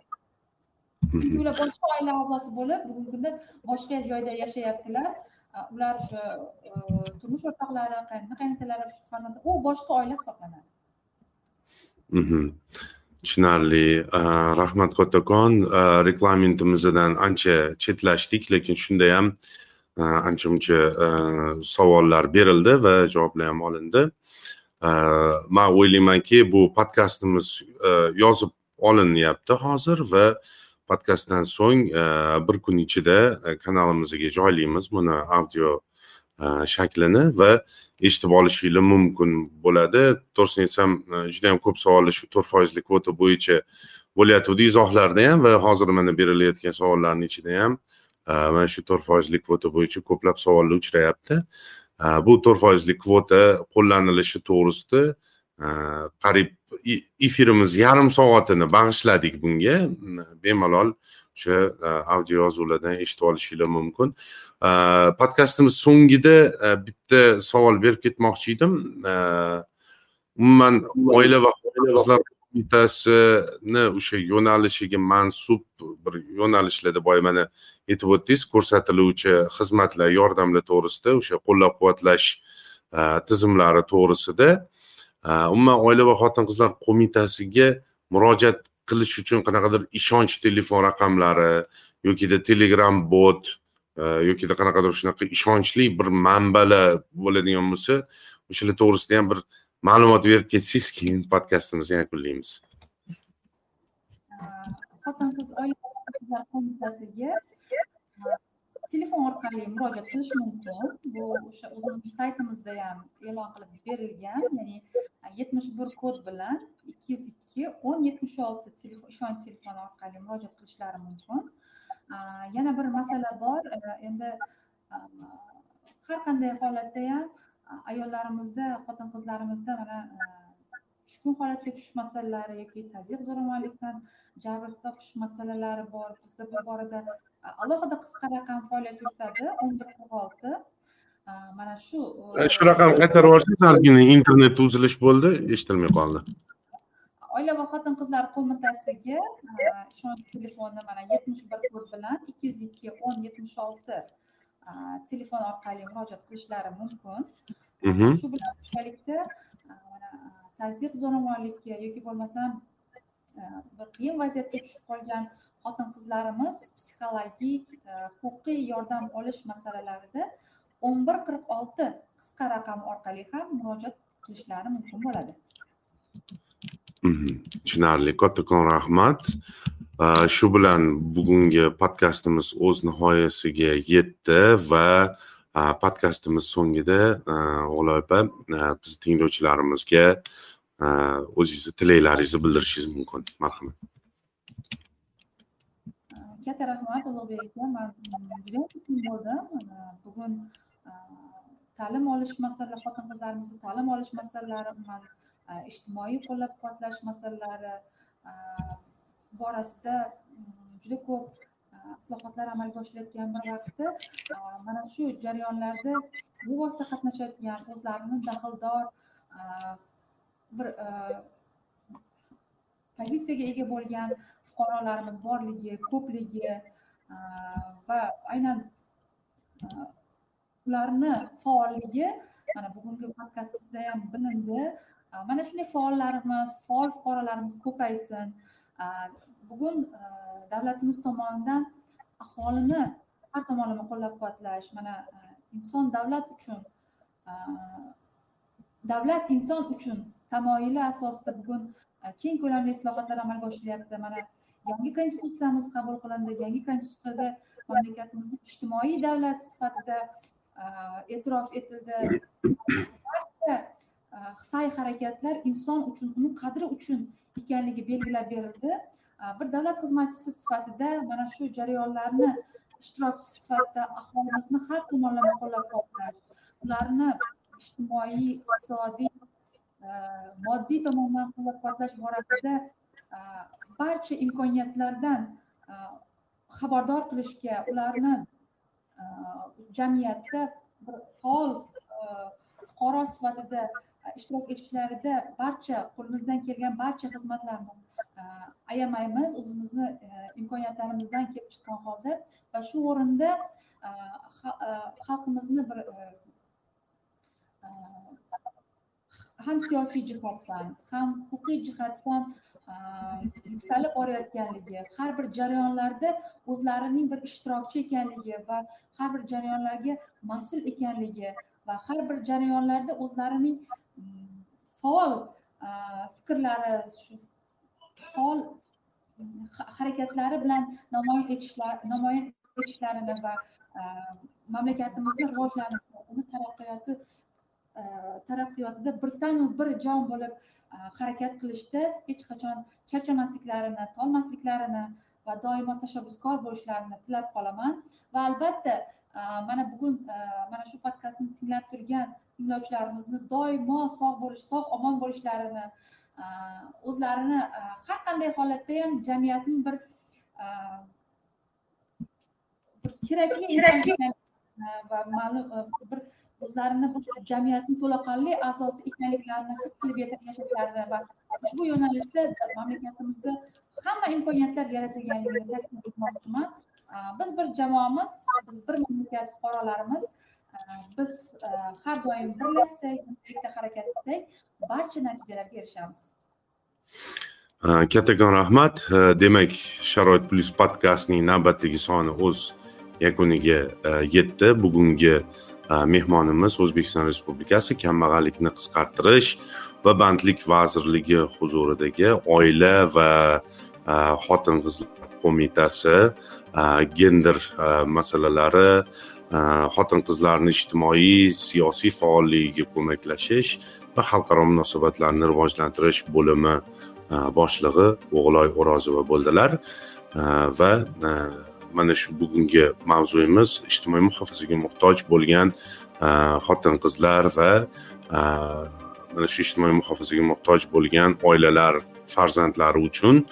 Chunki ular boshqa oila a'zosi bo'lib bugungi kunda boshqa joyda yashayaptilar. A, ular o'sha e, turmush o'rtoqlari qaynona qaynotalari farzandlar u boshqa oila hisoblanadi. Tushunarli. Э, Rahmat kattakon A, э, reglamentimizdan ancha chetlashdik lekin shunda ham э, ancha muncha savollar berildi va javoblar ham olindi. Man o'ylaymanki bu podkastimiz e, yozib olinyapti hozir va podkastdan so'ng e, bir kun ichida e, kanalimizga joylaymiz buni audio shaklini va eshitib olishinglar mumkin bo'ladi. To'g'risini aytsam e, juda yam ko'p savollar shu to'rt foizlik kvota bo'yicha bo'layotgandi izohlarda ham va hozir mana berilayotgan savollarni ichida ham e, mana shu to'rt foizlik kvota bo'yicha ko'plab savollar uchrayapti. E, bu to'rt foizlik kvota qo'llanilishi to'g'risida qariyb efirimiz yarim soatini bag'ishladik bunga. Bemalol o'sha audio yozuvlardan eshitib olishinglar mumkin. Podkastimiz so'ngida e, bitta savol berib ketmoqchi edim. Umuman oila va qizlar qo'mitasini o'sha yo'nalishiga mansub bir yo'nalishlarda boya mana aytib o'tdingiz. Ko'rsatiluvchi xizmatlar yordamlar to'g'risida o'sha qo'llab quvvatlash e, tizimlari to'g'risida. E, umuman oila va xotin qizlar qo'mitasiga murojaat qilish uchun qanaqadir ishonch telefon raqamlari yokida telegram bot yokida qanaqadir shunaqa ishonchli bir manbalar bo'ladigan bo'lsa o'shalar to'g'risida ham bir ma'lumot berib ketsangiz keyin podkastimizni yakunlaymiz xotin qiz oila qo'mitasiga telefon orqali murojaat qilish mumkin. Bu o'sha o'zimizni saytimizda ham e'lon qilib berilgan ya'ni yetmish bir kod bilan ikki yuz ikki o'n yetmish olti telefon ishonch telefoni orqali murojaat qilishlari mumkin. Yana bir masala bor e, endi har qanday holatda ham ayollarimizda xotin qizlarimizda mana tushkun holatga tushish masalalari yoki tazyiq zo'ravonlikdan jabr topish masalalari bor. Bizda bu borada alohida qisqa raqam faoliyat yuritadi o'n bir qirq olti. Mana shu shu raqamni qaytarib yuborsangiz ozgina internetda uzilish bo'ldi eshitilmay qoldi. Oila va xotin qizlar qo'mitasiga ishonch telefoni mana yetmish bir kod bilan ikki yuz ikki o'n yetmish olti telefon orqali murojaat qilishlari mumkin. Shu bilan birgalikda mana tazyiq zo'ravonlikka yoki bo'lmasam bir qiyin vaziyatga tushib qolgan xotin qizlarimiz psixologik huquqiy yordam olish masalalarida o'n bir qirq olti qisqa raqam orqali ham murojaat qilishlari mumkin bo'ladi Mhm. tushunarli. Kattakon rahmat. Shu bilan bugungi podkastimiz o'z nihoyasiga yetdi va podkastimiz so'ngida g'ulay opa biz tinglovchilarimizga o'zingizni tilaklaringizni bildirishingiz mumkin. Marhamat. Katta rahmat ulug'bek aka. Man juda xursand bo'ldim bugun ta'lim olish masala xotin qizlarimizni ta'lim olish masalalari man E, ijtimoiy qo'llab quvvatlash masalalari e, borasida mm, juda ko'p e, islohotlar amalga oshirayotgan bir vaqtda mana shu jarayonlarda bevosita qatnashayotgan o'zlarini daxldor bir pozitsiyaga ega bo'lgan fuqarolarimiz borligi ko'pligi va aynan ularni faolligi mana bugungi podkastda ham bilindi mana shunday faollarimiz faol fuqarolarimiz ko'paysin bugun davlatimiz tomonidan aholini har tomonlama qo'llab quvvatlash mana inson davlat uchun davlat inson uchun tamoyili asosida bugun keng ko'lamli islohotlar amalga oshirilyapti mana yangi konstitutsiyamiz qabul qilindi yangi konstitutsiyada mamlakatimizni ijtimoiy davlat sifatida e'tirof etildi barcha sa'y harakatlar inson uchun uni qadri uchun ekanligi belgilab berildi bir davlat xizmatchisi sifatida mana shu jarayonlarni ishtirokchisi sifatida aholimizni har tomonlama qo'llab quvvatlash ularni ijtimoiy iqtisodiy moddiy tomondan qo'llab quvvatlash borasida barcha imkoniyatlardan xabardor qilishga ularni jamiyatda bir faol fuqaro sifatida ishtirok etishlarida barcha qo'limizdan kelgan barcha xizmatlarni e, ayamaymiz o'zimizni e, imkoniyatlarimizdan kelib chiqqan holda va shu o'rinda e, xalqimizni bir ham siyosiy jihatdan ham huquqiy jihatdan yuksalib borayotganligi har bir jarayonlarda o'zlarining bir ishtirokchi ekanligi va har bir jarayonlarga mas'ul ekanligi va har bir jarayonlarda o'zlarining mm, faol uh, fikrlari shu faol harakatlari bilan namoyon etishlar namoyon etishlarini va uh, mamlakatimizni rivojlanishini uni taraqqiyoti uh, taraqqiyotida birdanu bir jon bo'lib harakat qilishda hech qachon charchamasliklarini tolmasliklarini va doimo tashabbuskor bo'lishlarini tilab qolaman. Va albatta mana bugun mana shu podkastni tinglab turgan tinglovchilarimizni doimo sog' bo'lish sog' omon bo'lishlarini o'zlarini har qanday holatda ham jamiyatning bir bir kerakli va ma'lum bir o'zlarini bu jamiyatning to'laqonli a'zosi ekanliklarini his qilib yashashlarini va ushbu yo'nalishda mamlakatimizda hamma imkoniyatlar yaratilganligini ta'kid etmoqchiman Э, biz bir jamoamiz biz bir mamlakat fuqarolarimiz. Э, biz э, har doim birlashsak birgalikda harakat qilsak barcha natijalarga erishamiz. Kattakon rahmat. Demak sharoit plyus podkastning navbatdagi soni o'z yakuniga yetdi. Bugungi mehmonimiz o'zbekiston respublikasi kambag'allikni qisqartirish va bandlik vazirligi huzuridagi oila va xotin qizlar qo'mitasi gender masalalari xotin qizlarni ijtimoiy siyosiy faolligiga ko'maklashish va xalqaro munosabatlarni rivojlantirish bo'limi boshlig'i o'g'iloy o'rozova bo'ldilar. Va mana shu bugungi mavzuyimiz ijtimoiy muhofazaga muhtoj bo'lgan xotin qizlar va mana shu ijtimoiy muhofazaga muhtoj bo'lgan oilalar farzandlari uchun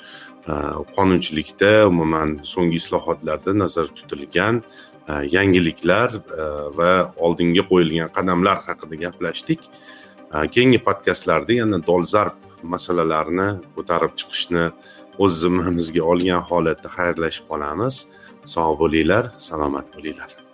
qonunchilikda umuman so'nggi islohotlarda nazarda tutilgan e, yangiliklar e, va oldinga qo'yilgan qadamlar haqida gaplashdik. E, keyingi podkastlarda yana dolzarb masalalarni ko'tarib chiqishni o'z zimmamizga olgan holatda xayrlashib qolamiz. Sog' bo'linglar salomat bo'linglar.